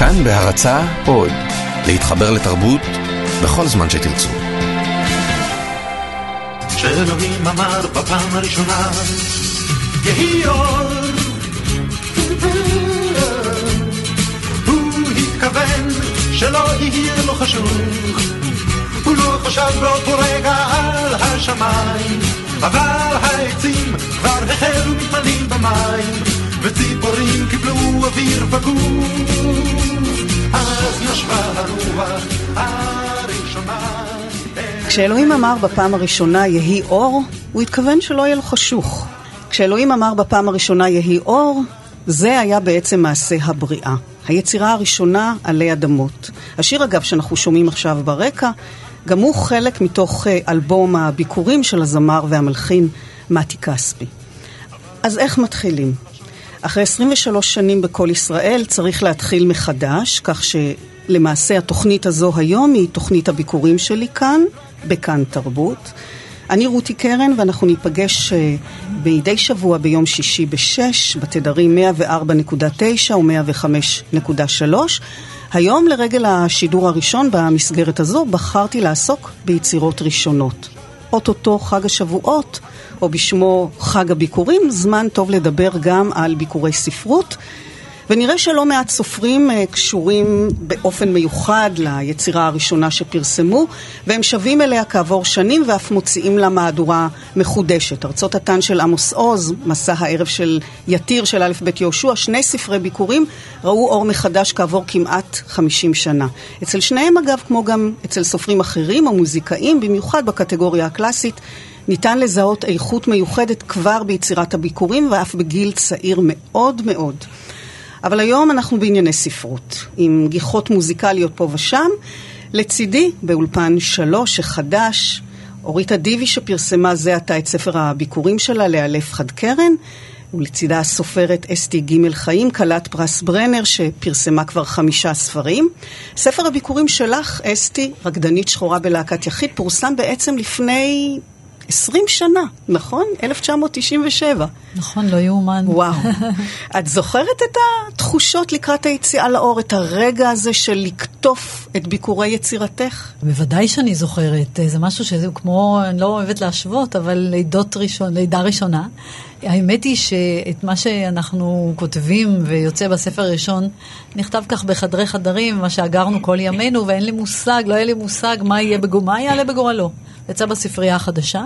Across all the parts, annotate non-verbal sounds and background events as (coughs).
כאן בהרצה עוד, להתחבר לתרבות בכל זמן שתרצו. שאלוהים אמר בפעם הראשונה, יהי אור. הוא התכוון שלא יהיה לו חשוך, הוא לא חשב באותו רגע על השמיים, אבל העצים כבר החלו מתמלאים במים, וציפורים קיבלו אוויר פגור. אז נשבה הרוח הראשונה. כשאלוהים אמר בפעם הראשונה יהי אור, הוא התכוון שלא יהיה לו חשוך. כשאלוהים אמר בפעם הראשונה יהי אור, זה היה בעצם מעשה הבריאה. היצירה הראשונה עלי אדמות. השיר אגב שאנחנו שומעים עכשיו ברקע, גם הוא חלק מתוך אה, אלבום הביקורים של הזמר והמלחין מתי כספי. אז איך מתחילים? אחרי 23 שנים בכל ישראל צריך להתחיל מחדש, כך שלמעשה התוכנית הזו היום היא תוכנית הביקורים שלי כאן, בכאן תרבות. אני רותי קרן ואנחנו ניפגש אה, מדי שבוע ביום שישי בשש בתדרים 104.9 ו-105.3. היום לרגל השידור הראשון במסגרת הזו בחרתי לעסוק ביצירות ראשונות. אוטוטו חג השבועות, או בשמו חג הביקורים, זמן טוב לדבר גם על ביקורי ספרות. ונראה שלא מעט סופרים uh, קשורים באופן מיוחד ליצירה הראשונה שפרסמו, והם שבים אליה כעבור שנים ואף מוציאים לה מהדורה מחודשת. ארצות התן של עמוס עוז, מסע הערב של יתיר של א' ב' יהושע, שני ספרי ביקורים ראו אור מחדש כעבור כמעט 50 שנה. אצל שניהם אגב, כמו גם אצל סופרים אחרים או מוזיקאים, במיוחד בקטגוריה הקלאסית, ניתן לזהות איכות מיוחדת כבר ביצירת הביקורים ואף בגיל צעיר מאוד מאוד. אבל היום אנחנו בענייני ספרות, עם גיחות מוזיקליות פה ושם. לצידי, באולפן שלוש, החדש, אורית אדיבי שפרסמה זה עתה את ספר הביקורים שלה, לאלף חד קרן, ולצידה הסופרת אסתי ג' חיים, כלת פרס ברנר, שפרסמה כבר חמישה ספרים. ספר הביקורים שלך, אסתי, רקדנית שחורה בלהקת יחיד, פורסם בעצם לפני 20 שנה, נכון? 1997. נכון, לא יאומן. וואו. (laughs) את זוכרת את התחושות לקראת היציאה לאור, את הרגע הזה של לקטוף את ביקורי יצירתך? בוודאי שאני זוכרת. זה משהו שזה כמו, אני לא אוהבת להשוות, אבל לידות ראשון, לידה ראשונה. האמת היא שאת מה שאנחנו כותבים ויוצא בספר הראשון, נכתב כך בחדרי חדרים, מה שאגרנו כל ימינו, ואין לי מושג, לא היה לי מושג מה יהיה בגורלו, מה יעלה בגורלו. יצא בספרייה החדשה.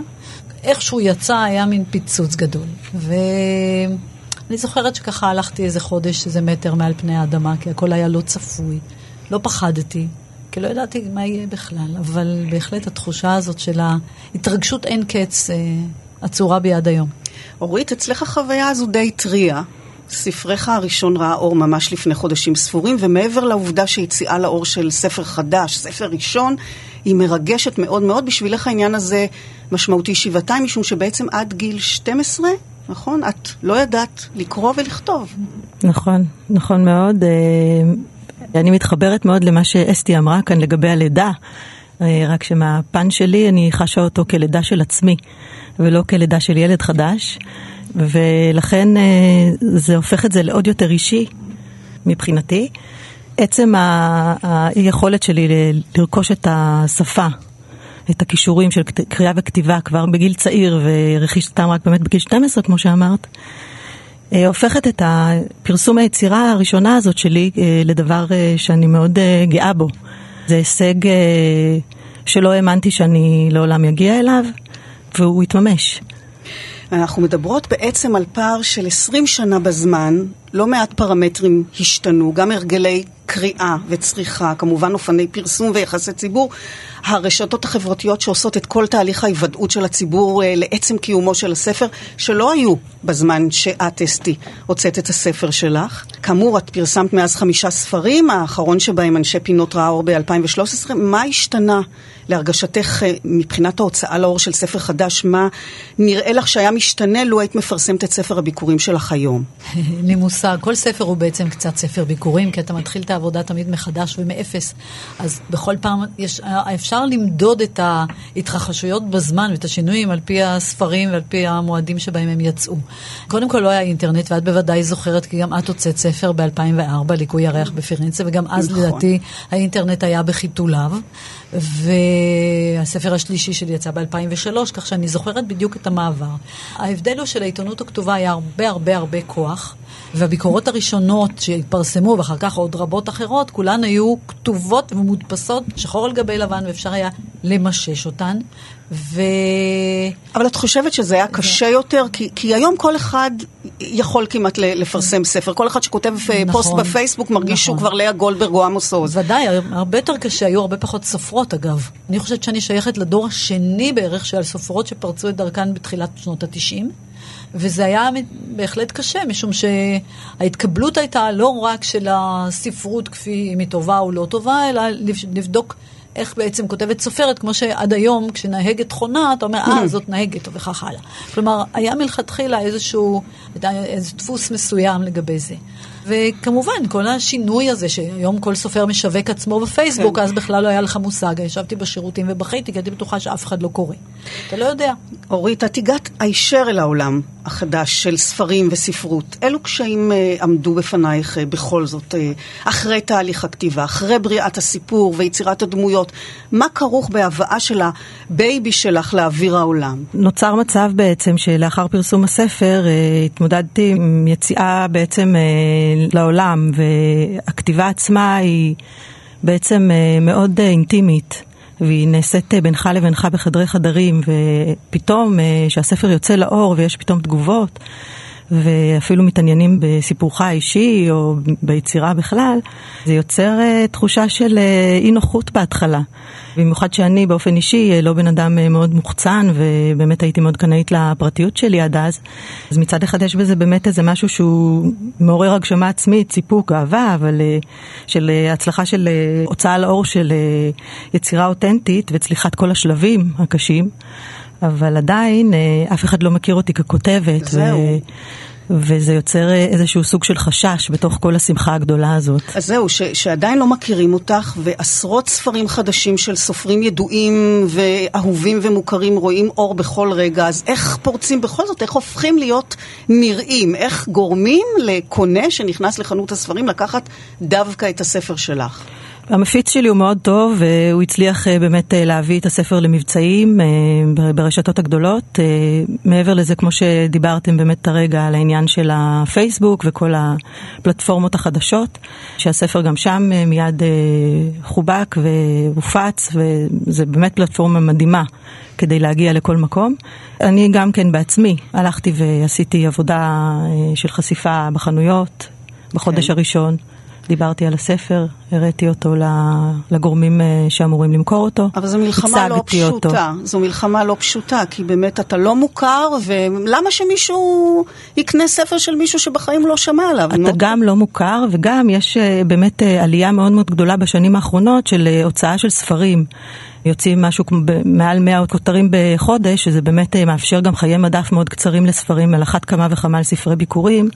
איך שהוא יצא היה מין פיצוץ גדול. ואני זוכרת שככה הלכתי איזה חודש, איזה מטר מעל פני האדמה, כי הכל היה לא צפוי. לא פחדתי, כי לא ידעתי מה יהיה בכלל, אבל בהחלט התחושה הזאת של ההתרגשות אין קץ אה, עצורה בי עד היום. אורית, אצלך החוויה הזו די טריה. ספרך הראשון ראה אור ממש לפני חודשים ספורים, ומעבר לעובדה שיציאה לאור של ספר חדש, ספר ראשון, היא מרגשת מאוד מאוד. בשבילך העניין הזה משמעותי שבעתיים, משום שבעצם עד גיל 12, נכון? את לא ידעת לקרוא ולכתוב. נכון, נכון מאוד. אה, אני מתחברת מאוד למה שאסתי אמרה כאן לגבי הלידה, אה, רק שמהפן שלי אני חשה אותו כלידה של עצמי, ולא כלידה של ילד חדש, ולכן אה, זה הופך את זה לעוד יותר אישי מבחינתי. עצם היכולת שלי לרכוש את השפה, את הכישורים של קריאה וכתיבה כבר בגיל צעיר ורכישתם רק באמת בגיל 12, כמו שאמרת, אה, הופכת את הפרסום היצירה הראשונה הזאת שלי אה, לדבר אה, שאני מאוד גאה בו. זה הישג שלא האמנתי שאני לעולם אגיע אליו, והוא התממש. אנחנו מדברות בעצם על פער של 20 שנה בזמן, לא מעט פרמטרים השתנו, גם הרגלי קריאה וצריכה, כמובן אופני פרסום ויחסי ציבור, הרשתות החברתיות שעושות את כל תהליך ההיוודעות של הציבור אה, לעצם קיומו של הספר, שלא היו בזמן שאת, אסתי, הוצאת את הספר שלך. כאמור, את פרסמת מאז חמישה ספרים, האחרון שבהם אנשי פינות רעה אור ב-2013. מה השתנה להרגשתך אה, מבחינת ההוצאה לאור של ספר חדש? מה נראה לך שהיה משתנה לו היית מפרסמת את ספר הביקורים שלך היום? (laughs) אין לי. מושג, כל ספר הוא בעצם קצת ספר ביקורים, כי אתה מתחיל את העבודה תמיד מחדש ומאפס. אז בכל פעם יש, אפשר למדוד את ההתרחשויות בזמן ואת השינויים על פי הספרים ועל פי המועדים שבהם הם יצאו. קודם כל לא היה אינטרנט, ואת בוודאי זוכרת, כי גם את הוצאת ספר ב-2004, ליקוי ירח בפירנצה, וגם אז נכון. לדעתי האינטרנט היה בחיתוליו. והספר השלישי שלי יצא ב-2003, כך שאני זוכרת בדיוק את המעבר. ההבדל הוא שלעיתונות הכתובה היה הרבה הרבה הרבה כוח, והביקורות הראשונות שהתפרסמו, ואחר כך עוד רבות אחרות, כולן היו כתובות ומודפסות שחור על גבי לבן, ואפשר היה למשש אותן. ו... אבל את חושבת שזה היה קשה יותר? כי, כי היום כל אחד יכול כמעט לפרסם ספר. כל אחד שכותב אה, נכון, פוסט בפייסבוק מרגיש שהוא נכון. כבר לאה גולדברג או עמוס עוז. ודאי, הרבה יותר קשה, היו הרבה פחות סופרות אגב. אני חושבת שאני שייכת לדור השני בערך של סופרות שפרצו את דרכן בתחילת שנות התשעים. וזה היה בהחלט קשה, משום שההתקבלות הייתה לא רק של הספרות כפי אם היא טובה או לא טובה, אלא לבדוק איך בעצם כותבת סופרת, כמו שעד היום כשנהגת חונה, אתה אומר, אה, זאת נהגת, וכך הלאה. כלומר, היה מלכתחילה איזשהו, איזה דפוס מסוים לגבי זה. וכמובן, כל השינוי הזה, שהיום כל סופר משווק עצמו בפייסבוק, כן. אז בכלל לא היה לך מושג. ישבתי בשירותים ובכיתי, כי הייתי בטוחה שאף אחד לא קורא. אתה לא יודע. אורית, את הגעת הישר אל העולם החדש של ספרים וספרות. אילו קשיים אה, עמדו בפנייך אה, בכל זאת, אה, אחרי תהליך הכתיבה, אחרי בריאת הסיפור ויצירת הדמויות? מה כרוך בהבאה של הבייבי שלך לאוויר העולם? נוצר מצב בעצם שלאחר פרסום הספר אה, התמודדתי עם יציאה בעצם אה, לעולם, והכתיבה עצמה היא בעצם אה, מאוד אה, אינטימית. והיא נעשית אה, בינך לבינך בחדרי חדרים, ופתאום כשהספר יוצא לאור ויש פתאום תגובות, ואפילו מתעניינים בסיפורך האישי או ביצירה בכלל, זה יוצר uh, תחושה של uh, אי נוחות בהתחלה. במיוחד שאני באופן אישי uh, לא בן אדם מאוד מוחצן, ובאמת הייתי מאוד קנאית לפרטיות שלי עד אז. אז מצד אחד יש בזה באמת איזה משהו שהוא מעורר הגשמה עצמית, סיפוק, אהבה, אבל של הצלחה של הוצאה לאור של יצירה אותנטית וצליחת כל השלבים הקשים. אבל עדיין אה, אף אחד לא מכיר אותי ככותבת. זהו. ו... וזה יוצר אה, איזשהו סוג של חשש בתוך כל השמחה הגדולה הזאת. אז זהו, ש, שעדיין לא מכירים אותך, ועשרות ספרים חדשים של סופרים ידועים ואהובים ומוכרים רואים אור בכל רגע, אז איך פורצים בכל זאת, איך הופכים להיות נראים? איך גורמים לקונה שנכנס לחנות הספרים לקחת דווקא את הספר שלך? המפיץ שלי הוא מאוד טוב, והוא הצליח אה, באמת אה, להביא את הספר למבצעים אה, ברשתות הגדולות. מעבר לזה, כמו שדיברתם באמת הרגע על העניין של הפייסבוק וכל הפלטפורמות החדשות, שהספר גם שם מיד חובק והופץ, וזה באמת פלטפורמה מדהימה כדי להגיע לכל מקום. אני גם כן בעצמי הלכתי ועשיתי עבודה של חשיפה בחנויות בחודש כן. הראשון. דיברתי על הספר, הראיתי אותו לגורמים אה, שאמורים למכור אותו. אבל זו מלחמה לא הצגתי אותו. פשוטה. זו מלחמה לא פשוטה, כי באמת אתה לא מוכר, ולמה שמישהו יקנה ספר של מישהו שבחיים לא שמע עליו? אתה נו? גם לא מוכר, וגם יש אה, באמת אה, עלייה מאוד מאוד גדולה בשנים האחרונות של אה, הוצאה של ספרים. יוצאים משהו כמו מעל 100 כותרים בחודש, שזה באמת אה, מאפשר גם חיי מדף מאוד קצרים לספרים, על אחת כמה וכמה על ספרי ביקורים,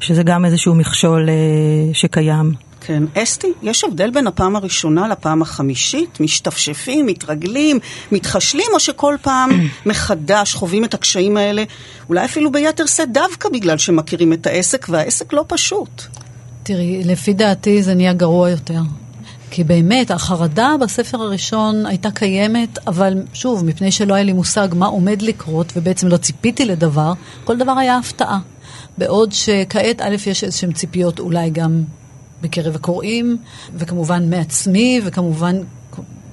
שזה גם איזשהו מכשול אה, שקיים. כן. אסתי, יש הבדל בין הפעם הראשונה לפעם החמישית? משתפשפים, מתרגלים, מתחשלים, או שכל פעם (clears throat) מחדש חווים את הקשיים האלה, אולי אפילו ביתר שאת, דווקא בגלל שמכירים את העסק, והעסק לא פשוט. תראי, לפי דעתי זה נהיה גרוע יותר. כי באמת, החרדה בספר הראשון הייתה קיימת, אבל שוב, מפני שלא היה לי מושג מה עומד לקרות, ובעצם לא ציפיתי לדבר, כל דבר היה הפתעה. בעוד שכעת, א', יש איזשהן ציפיות אולי גם בקרב הקוראים, וכמובן מעצמי, וכמובן,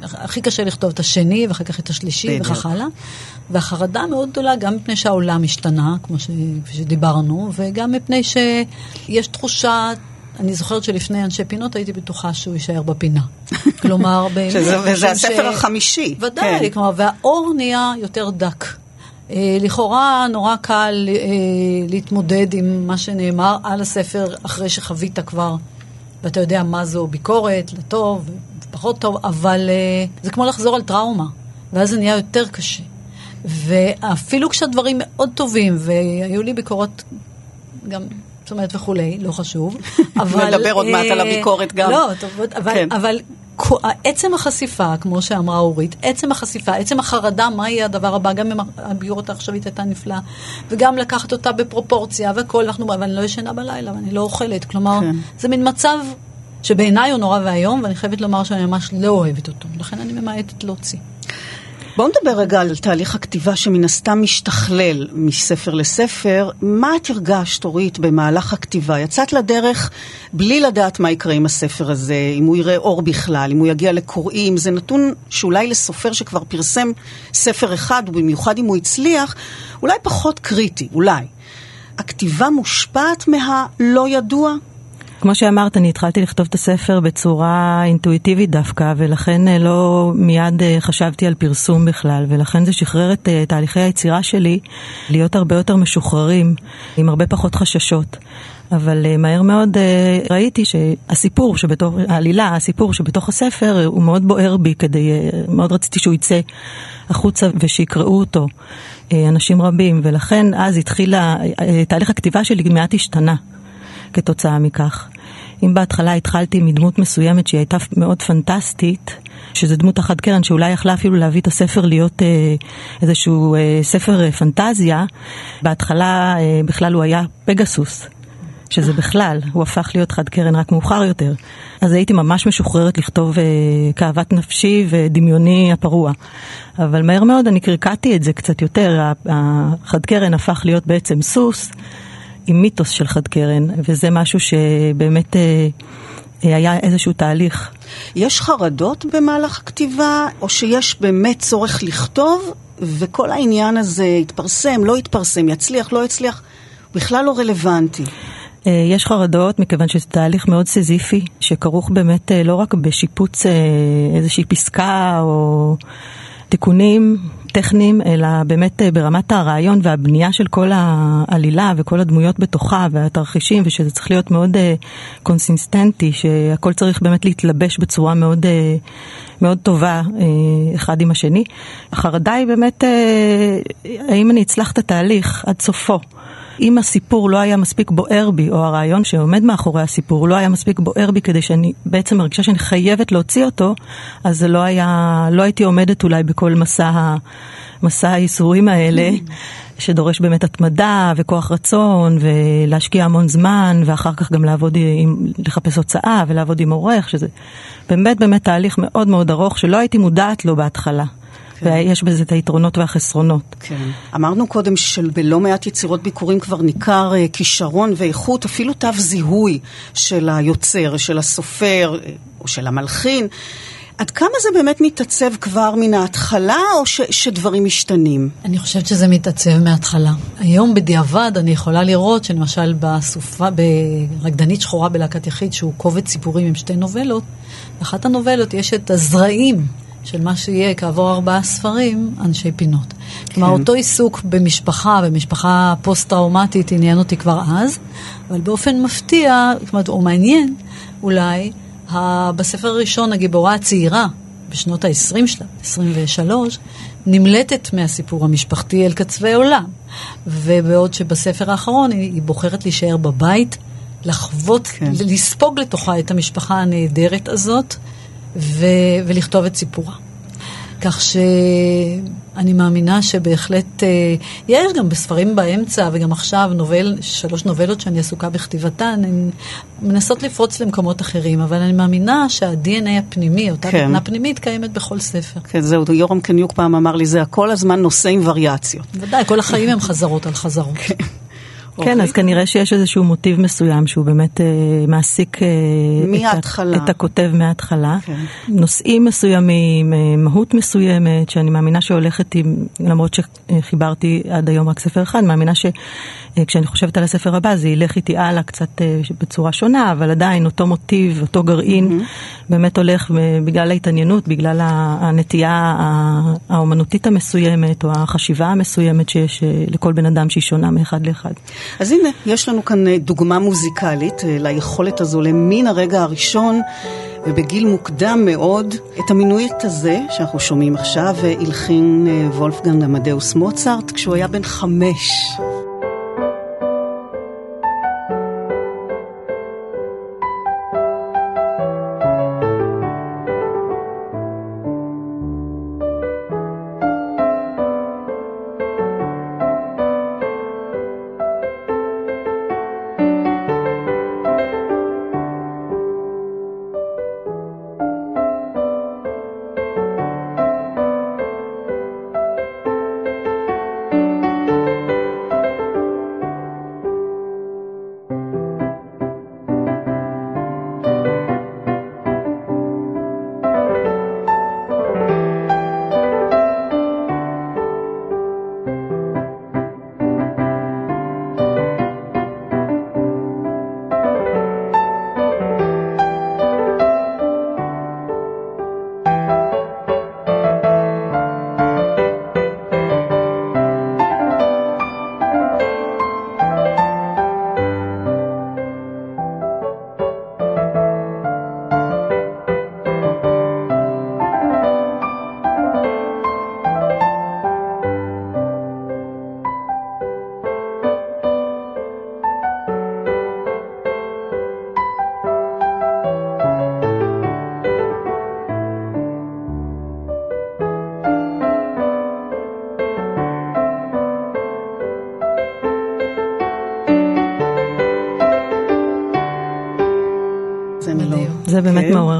הכי קשה לכתוב את השני, ואחר כך את השלישי, בדיוק. וכך הלאה. והחרדה מאוד גדולה, גם מפני שהעולם השתנה, כמו ש... שדיברנו, וגם מפני שיש תחושה... אני זוכרת שלפני אנשי פינות הייתי בטוחה שהוא יישאר בפינה. כלומר, (laughs) באמת... וזה הספר החמישי. ודאי, כן. כלומר, והאור נהיה יותר דק. אה, לכאורה נורא קל אה, להתמודד עם מה שנאמר על הספר אחרי שחווית כבר, ואתה יודע מה זו ביקורת, לטוב, פחות טוב, אבל אה, זה כמו לחזור על טראומה, ואז זה נהיה יותר קשה. ואפילו כשהדברים מאוד טובים, והיו לי ביקורות גם זאת אומרת וכולי, לא חשוב. (laughs) אבל... נדבר עוד מעט על הביקורת גם. לא, טוב, אבל, כן. אבל עצם החשיפה, כמו שאמרה אורית, עצם החשיפה, עצם החרדה, מה יהיה הדבר הבא, גם אם הביורת העכשווית הייתה נפלאה, וגם לקחת אותה בפרופורציה והכל, אנחנו, אבל אני לא ישנה בלילה ואני לא אוכלת, כלומר, כן. זה מין מצב שבעיניי הוא נורא ואיום, ואני חייבת לומר שאני ממש לא אוהבת אותו, לכן אני ממעטת להוציא. בואו נדבר רגע על תהליך הכתיבה שמן הסתם משתכלל מספר לספר. מה את הרגשת, אורית, במהלך הכתיבה? יצאת לדרך בלי לדעת מה יקרה עם הספר הזה, אם הוא יראה אור בכלל, אם הוא יגיע לקוראים. זה נתון שאולי לסופר שכבר פרסם ספר אחד, ובמיוחד אם הוא הצליח, אולי פחות קריטי, אולי. הכתיבה מושפעת מהלא ידוע? כמו שאמרת, אני התחלתי לכתוב את הספר בצורה אינטואיטיבית דווקא, ולכן אה, לא מיד אה, חשבתי על פרסום בכלל, ולכן זה שחרר את אה, תהליכי היצירה שלי להיות הרבה יותר משוחררים, עם הרבה פחות חששות. אבל מהר מאוד ראיתי שהסיפור שבתוך, העלילה, הסיפור שבתוך הספר, הוא מאוד בוער בי כדי, מאוד רציתי שהוא יצא החוצה ושיקראו אותו אנשים רבים, ולכן אז התחיל, תהליך הכתיבה שלי מעט השתנה. כתוצאה מכך. אם בהתחלה התחלתי מדמות מסוימת שהיא הייתה מאוד פנטסטית, שזה דמות אחת קרן שאולי יכלה אפילו להביא את הספר להיות אה, איזשהו אה, ספר אה, פנטזיה, בהתחלה אה, בכלל הוא היה פגסוס. שזה בכלל, הוא הפך להיות חד קרן רק מאוחר יותר. אז הייתי ממש משוחררת לכתוב אה, כאוות נפשי ודמיוני הפרוע. אבל מהר מאוד אני קרקעתי את זה קצת יותר, החד קרן הפך להיות בעצם סוס. עם מיתוס של חד קרן, וזה משהו שבאמת אה, אה, היה איזשהו תהליך. יש חרדות במהלך הכתיבה, או שיש באמת צורך לכתוב, וכל העניין הזה יתפרסם, לא יתפרסם, יצליח, לא יצליח, בכלל לא רלוונטי. אה, יש חרדות מכיוון שזה תהליך מאוד סיזיפי, שכרוך באמת לא רק בשיפוץ איזושהי פסקה או תיקונים טכניים, אלא באמת אה, ברמת הרעיון והבנייה של כל העלילה וכל הדמויות בתוכה והתרחישים, ושזה צריך להיות מאוד uh, קונסיסטנטי, שהכל צריך באמת להתלבש בצורה מאוד, uh, מאוד טובה אחד עם השני. החרדה היא באמת, האם אני אצלח את התהליך עד סופו. אם הסיפור לא היה מספיק בוער בי, או הרעיון שעומד מאחורי הסיפור לא היה מספיק בוער בי כדי שאני בעצם מרגישה שאני חייבת להוציא אותו, אז זה לא היה, לא הייתי עומדת אולי בכל מסע, מסע הייסורים האלה. שדורש באמת התמדה וכוח רצון ולהשקיע המון זמן ואחר כך גם לעבוד עם, לחפש הוצאה ולעבוד עם עורך, שזה באמת באמת תהליך מאוד מאוד ארוך שלא הייתי מודעת לו בהתחלה. כן. ויש בזה את היתרונות והחסרונות. כן. אמרנו קודם שבלא מעט יצירות ביקורים כבר ניכר uh, כישרון ואיכות, אפילו תו זיהוי של היוצר, של הסופר uh, או של המלחין. עד כמה זה באמת מתעצב כבר מן ההתחלה, או ש, שדברים משתנים? אני חושבת שזה מתעצב מההתחלה. היום בדיעבד אני יכולה לראות שלמשל בסופה, ברקדנית שחורה בלהקת יחיד, שהוא קובץ סיפורים עם שתי נובלות, באחת הנובלות יש את הזרעים של מה שיהיה כעבור ארבעה ספרים, אנשי פינות. כן. כלומר, אותו עיסוק במשפחה, במשפחה פוסט-טראומטית, עניין אותי כבר אז, אבל באופן מפתיע, זאת אומרת, או מעניין, אולי, בספר הראשון, הגיבורה הצעירה, בשנות ה-20 שלה, 23, נמלטת מהסיפור המשפחתי אל קצווי עולם. ובעוד שבספר האחרון היא, היא בוחרת להישאר בבית, לחוות, כן. לספוג לתוכה את המשפחה הנהדרת הזאת, ו- ולכתוב את סיפורה. כך שאני מאמינה שבהחלט, אה, יש גם בספרים באמצע וגם עכשיו נובל, שלוש נובלות שאני עסוקה בכתיבתן, הן מנסות לפרוץ למקומות אחרים, אבל אני מאמינה שה-DNA הפנימי, אותה כן. בטנה פנימית, קיימת בכל ספר. כן, זהו, יורם קניוק פעם אמר לי, זה כל הזמן נושא עם וריאציות. ודאי, כל החיים הם חזרות על חזרות. כן. כן, אז כנראה שיש איזשהו מוטיב מסוים שהוא באמת אה, מעסיק אה, מההתחלה. את, את הכותב מההתחלה. כן. נושאים מסוימים, אה, מהות מסוימת, שאני מאמינה שהולכת עם, למרות שחיברתי עד היום רק ספר אחד, מאמינה שכשאני אה, חושבת על הספר הבא זה ילך איתי הלאה קצת אה, בצורה שונה, אבל עדיין אותו מוטיב, אותו גרעין, mm-hmm. באמת הולך בגלל ההתעניינות, בגלל הנטייה האומנותית המסוימת, או החשיבה המסוימת שיש אה, לכל בן אדם שהיא שונה מאחד לאחד. אז הנה, יש לנו כאן אה, דוגמה מוזיקלית אה, ליכולת הזו למן הרגע הראשון. ובגיל מוקדם מאוד, את המינויית הזה, שאנחנו שומעים עכשיו, אה, הלחין וולפגנג עמדאוס מוצרט כשהוא היה בן חמש.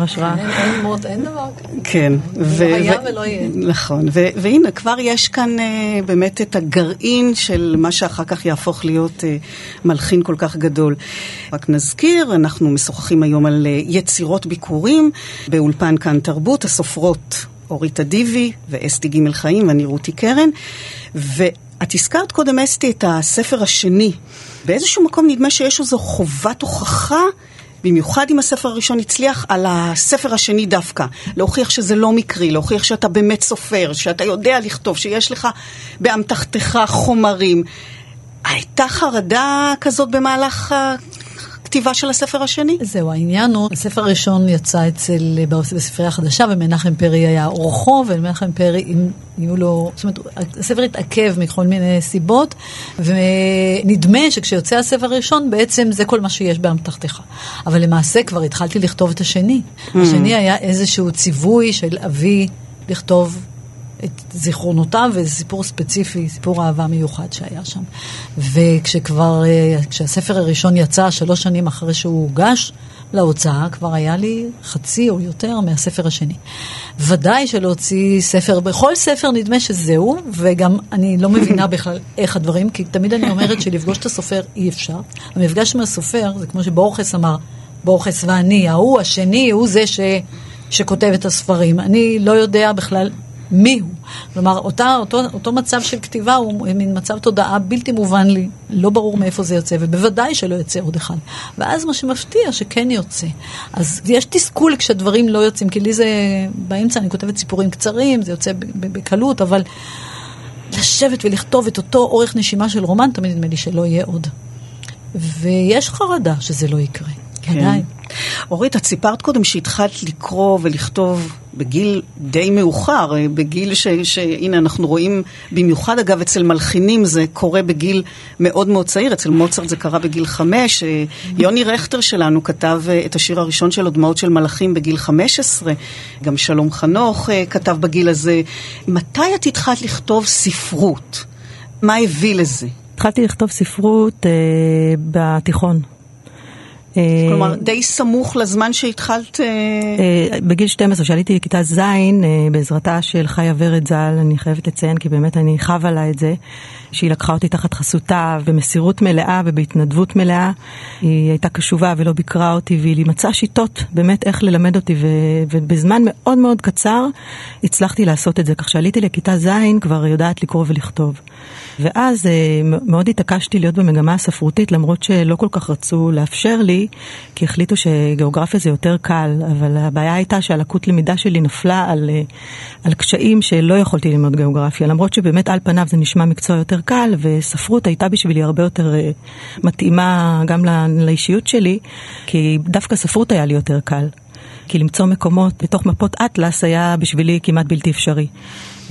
השראה. אין- מות, אין דבר כזה. כן. לא היה ולא יהיה. נכון, והנה כבר יש כאן אה, באמת את הגרעין של מה שאחר כך יהפוך להיות אה, מלחין כל כך גדול. רק נזכיר, אנחנו משוחחים היום על אה, יצירות ביקורים באולפן כאן תרבות, הסופרות אורית אדיבי ואסתי ג' חיים ואני רותי קרן. ואת הזכרת קודם, אסתי, את הספר השני. באיזשהו מקום נדמה שיש איזו חובת הוכחה במיוחד אם הספר הראשון הצליח, על הספר השני דווקא. להוכיח שזה לא מקרי, להוכיח שאתה באמת סופר, שאתה יודע לכתוב, שיש לך באמתחתך חומרים. הייתה חרדה כזאת במהלך הכתיבה של הספר השני? זהו, העניין הוא, הספר הראשון יצא אצל, בספרייה החדשה, ומנחם פרי היה אורחו, ומנחם פרי, אם יהיו לו, זאת אומרת, הספר התעכב מכל מיני סיבות, ונדמה שכשיוצא הספר הראשון, בעצם זה כל מה שיש באמתחתך. אבל למעשה כבר התחלתי לכתוב את השני. השני היה איזשהו ציווי של אבי לכתוב את זיכרונותיו וזה סיפור ספציפי, סיפור אהבה מיוחד שהיה שם. וכשכבר, אה, כשהספר הראשון יצא, שלוש שנים אחרי שהוא הוגש להוצאה, כבר היה לי חצי או יותר מהספר השני. ודאי שלהוציא ספר, בכל ספר נדמה שזהו, וגם אני לא מבינה (coughs) בכלל איך הדברים, כי תמיד אני אומרת שלפגוש את הסופר אי אפשר. המפגש עם הסופר, זה כמו שבורכס אמר, בורכס ואני, ההוא, השני, הוא זה ש... שכותב את הספרים. אני לא יודע בכלל מי הוא. כלומר, אותה, אותו, אותו מצב של כתיבה הוא מין מצב תודעה בלתי מובן לי, לא ברור מאיפה זה יוצא, ובוודאי שלא יוצא עוד אחד. ואז מה שמפתיע, שכן יוצא. אז יש תסכול כשדברים לא יוצאים, כי לי זה, באמצע אני כותבת סיפורים קצרים, זה יוצא בקלות, אבל לשבת ולכתוב את אותו אורך נשימה של רומן, תמיד נדמה לי שלא יהיה עוד. ויש חרדה שזה לא יקרה. כן. עדיין. אורית, את סיפרת קודם שהתחלת לקרוא ולכתוב בגיל די מאוחר, אה, בגיל ש... שהנה אנחנו רואים, במיוחד אגב אצל מלחינים זה קורה בגיל מאוד מאוד צעיר, אצל מוצרט זה קרה בגיל חמש. אה, יוני רכטר שלנו כתב אה, את השיר הראשון שלו, דמעות של מלאכים, בגיל חמש עשרה. גם שלום חנוך כתב בגיל הזה. מתי את התחלת לכתוב ספרות? מה הביא לזה? התחלתי לכתוב ספרות אה, בתיכון. אה, כלומר, די סמוך לזמן שהתחלת... אה, אה, בגיל 12, כשעליתי לכיתה ז', אה, בעזרתה של חיה ורד ז"ל, אני חייבת לציין, כי באמת אני חבה לה את זה, שהיא לקחה אותי תחת חסותה במסירות מלאה ובהתנדבות מלאה. היא הייתה קשובה ולא ביקרה אותי, והיא מצאה שיטות באמת איך ללמד אותי, ו- ובזמן מאוד מאוד קצר הצלחתי לעשות את זה. כך שעליתי לכיתה ז', כבר יודעת לקרוא ולכתוב. ואז אה, מאוד התעקשתי להיות במגמה הספרותית, למרות שלא כל כך רצו לאפשר לי, כי החליטו שגיאוגרפיה זה יותר קל, אבל הבעיה הייתה שהלקות למידה שלי נפלה על, אה, על קשיים שלא יכולתי ללמוד גיאוגרפיה, למרות שבאמת על פניו זה נשמע מקצוע יותר קל, וספרות הייתה בשבילי הרבה יותר אה, מתאימה גם לאישיות שלי, כי דווקא ספרות היה לי יותר קל. כי למצוא מקומות בתוך מפות אטלס היה בשבילי כמעט בלתי אפשרי.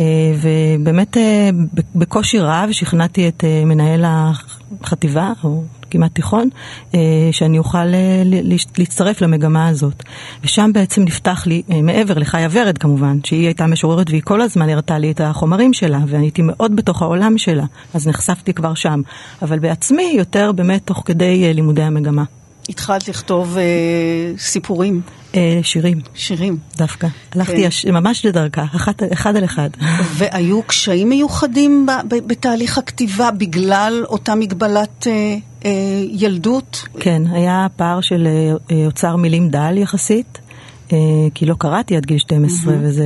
אה, ובאמת אה, בקושי רב שכנעתי את מנהל החטיבה, או כמעט תיכון, אה, שאני אוכל אה, להצטרף למגמה הזאת. ושם בעצם נפתח לי, אה, מעבר לחיה ורד כמובן, שהיא הייתה משוררת והיא כל הזמן הראתה לי את החומרים שלה, ואני הייתי מאוד בתוך העולם שלה, אז נחשפתי כבר שם. אבל בעצמי יותר באמת תוך כדי לימודי המגמה. התחלת לכתוב אה, סיפורים, שירים. שירים. דווקא. הלכתי כן. ממש לדרכה, אחת, אחד על אחד. (laughs) והיו קשיים מיוחדים ב- ב- בתהליך הכתיבה בגלל אותה מגבלת אה, אה, ילדות? כן, היה פער של אה, אה, אוצר מילים דל יחסית, אה, כי לא קראתי עד גיל 12, וזה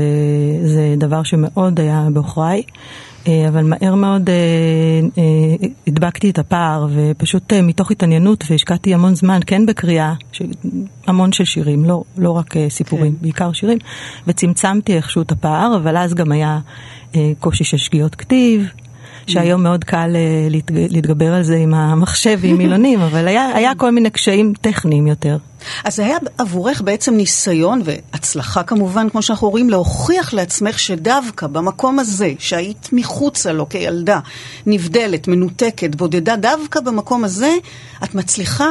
זה דבר שמאוד היה בעוכריי. אה, אבל מהר מאוד אה, אה, הדבקתי את הפער, ופשוט מתוך התעניינות, והשקעתי המון זמן, כן בקריאה. המון של שירים, לא, לא רק סיפורים, כן. בעיקר שירים, וצמצמתי איכשהו את הפער, אבל אז גם היה קושי של שגיאות כתיב. שהיום מאוד קל להתג- להתגבר על זה עם המחשב ועם (laughs) מילונים, אבל היה, היה כל מיני קשיים טכניים יותר. אז זה היה עבורך בעצם ניסיון, והצלחה כמובן, כמו שאנחנו רואים, להוכיח לעצמך שדווקא במקום הזה, שהיית מחוצה לו כילדה, נבדלת, מנותקת, בודדה, דווקא במקום הזה, את מצליחה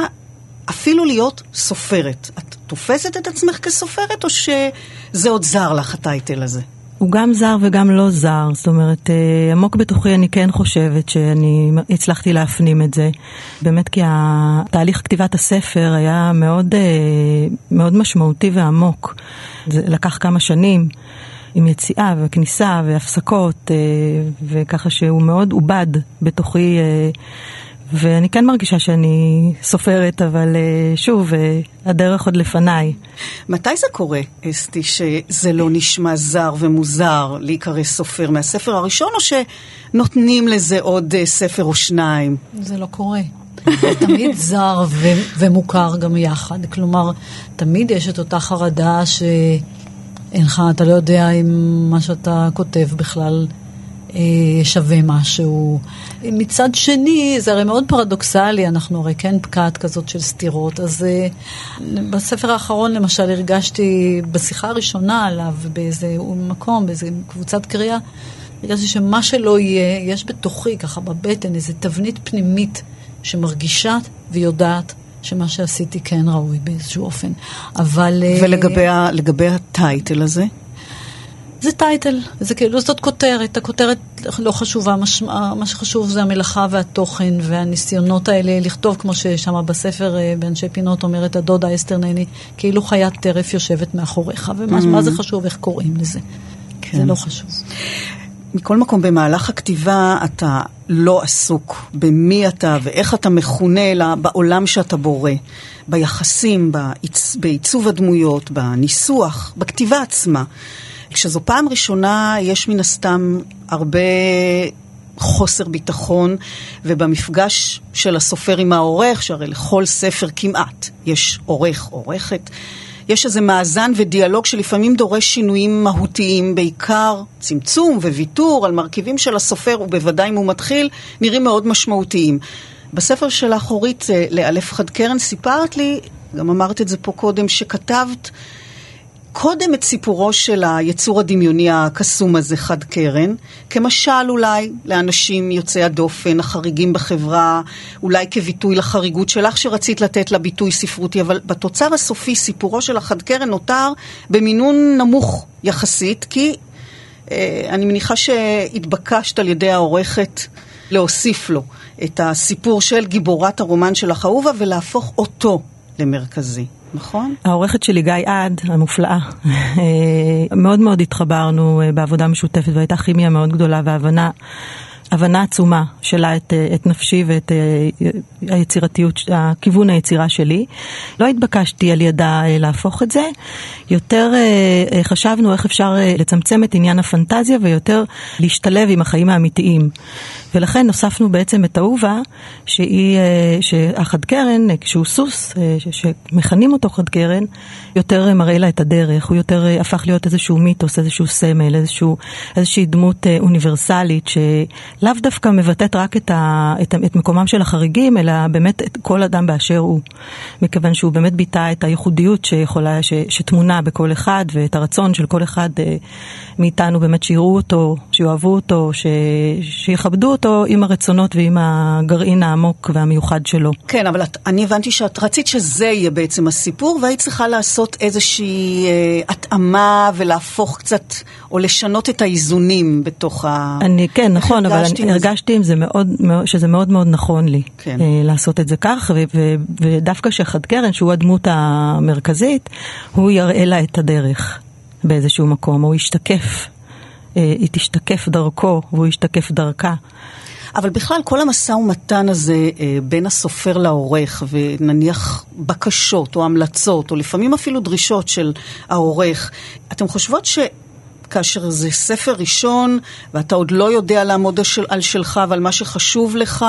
אפילו להיות סופרת. את תופסת את עצמך כסופרת, או שזה עוד זר לך, הטייטל הזה? הוא גם זר וגם לא זר, זאת אומרת, אה, עמוק בתוכי אני כן חושבת שאני הצלחתי להפנים את זה. באמת כי תהליך כתיבת הספר היה מאוד, אה, מאוד משמעותי ועמוק. זה לקח כמה שנים. עם יציאה וכניסה והפסקות, אה, וככה שהוא מאוד עובד בתוכי ואני כן מרגישה שאני סופרת, אבל אה, שוב, אה, הדרך עוד לפניי. מתי זה קורה, אסתי, שזה לא נשמע זר ומוזר להיקרא סופר מהספר הראשון, או שנותנים לזה עוד אה, ספר או שניים? זה לא קורה. זה (laughs) תמיד זר ו- ומוכר גם יחד. כלומר, תמיד יש את אותה חרדה שאין לך, אתה לא יודע אם מה שאתה כותב בכלל שווה משהו. מצד שני, זה הרי מאוד פרדוקסלי, אנחנו הרי כן פקעת כזאת של סתירות, אז אה, בספר האחרון למשל הרגשתי, בשיחה הראשונה עליו, באיזה מקום, באיזה קבוצת קריאה, הרגשתי שמה שלא יהיה, יש בתוכי, ככה בבטן, איזו תבנית פנימית שמרגישה ויודעת שמה שעשיתי כן ראוי באיזשהו אופן. אבל... אה, ולגבי הטייטל הזה? זה טייטל, זה כאילו, זאת כותרת, הכותרת לא חשובה, מש, מה שחשוב זה המלאכה והתוכן והניסיונות האלה לכתוב, כמו ששם בספר אה, באנשי פינות אומרת הדודה אסתר נני, כאילו חיית טרף יושבת מאחוריך, ומה mm-hmm. זה חשוב, איך קוראים לזה. כן. זה לא חשוב. מכל מקום, במהלך הכתיבה אתה לא עסוק במי אתה ואיך אתה מכונה, אלא בעולם שאתה בורא, ביחסים, בעיצ... בעיצוב הדמויות, בניסוח, בכתיבה עצמה. כשזו פעם ראשונה, יש מן הסתם הרבה חוסר ביטחון, ובמפגש של הסופר עם העורך, שהרי לכל ספר כמעט יש עורך, עורכת, יש איזה מאזן ודיאלוג שלפעמים דורש שינויים מהותיים, בעיקר צמצום וויתור על מרכיבים של הסופר, ובוודאי אם הוא מתחיל, נראים מאוד משמעותיים. בספר שלך, אורית, אה, לאלף חד קרן, סיפרת לי, גם אמרת את זה פה קודם, שכתבת קודם את סיפורו של היצור הדמיוני הקסום הזה, חד קרן, כמשל אולי לאנשים יוצאי הדופן, החריגים בחברה, אולי כביטוי לחריגות שלך שרצית לתת לה ביטוי ספרותי, אבל בתוצר הסופי סיפורו של החד קרן נותר במינון נמוך יחסית, כי אה, אני מניחה שהתבקשת על ידי העורכת להוסיף לו את הסיפור של גיבורת הרומן שלך אהובה ולהפוך אותו למרכזי. נכון. העורכת שלי, גיא עד, המופלאה, אה, מאוד מאוד התחברנו אה, בעבודה משותפת והייתה כימיה מאוד גדולה והבנה. הבנה עצומה שלה את, אה, את נפשי ואת היצירתיות, הכיוון היצירה שלי. לא התבקשתי על ידה להפוך את זה, יותר חשבנו איך אפשר לצמצם את עניין הפנטזיה ויותר להשתלב עם החיים האמיתיים. ולכן הוספנו בעצם את אהובה, שהיא, אה, שהחד קרן, שהוא סוס, אה, שמכנים אותו חד קרן, יותר מראה לה את הדרך, הוא יותר אה, הפך להיות איזשהו מיתוס, איזשהו סמל, איזשהו, איזושהי דמות אוניברסלית, שלאו דווקא מבטאת רק את, ה, את, את מקומם של החריגים, אלא באמת את כל אדם באשר הוא. מכיוון שהוא באמת ביטא את הייחודיות שיכולה, ש, שטמונה בכל אחד, ואת הרצון של כל אחד מאיתנו באמת שיראו אותו, שיאהבו אותו, ש, שיכבדו אותו. עם הרצונות ועם הגרעין העמוק והמיוחד שלו. כן, אבל את, אני הבנתי שאת רצית שזה יהיה בעצם הסיפור, והיית צריכה לעשות איזושהי אה, התאמה ולהפוך קצת, או לשנות את האיזונים בתוך ה... אני, כן, נכון, אבל אני הרגשתי עם זה מאוד, שזה מאוד מאוד נכון לי כן. אה, לעשות את זה כך, ו, ו, ודווקא שחד קרן, שהוא הדמות המרכזית, הוא יראה לה את הדרך באיזשהו מקום, הוא ישתקף. אה, היא תשתקף דרכו והוא ישתקף דרכה. אבל בכלל, כל המשא ומתן הזה אה, בין הסופר לעורך, ונניח בקשות או המלצות, או לפעמים אפילו דרישות של העורך, אתן חושבות ש... כאשר זה ספר ראשון, ואתה עוד לא יודע לעמוד על שלך ועל מה שחשוב לך,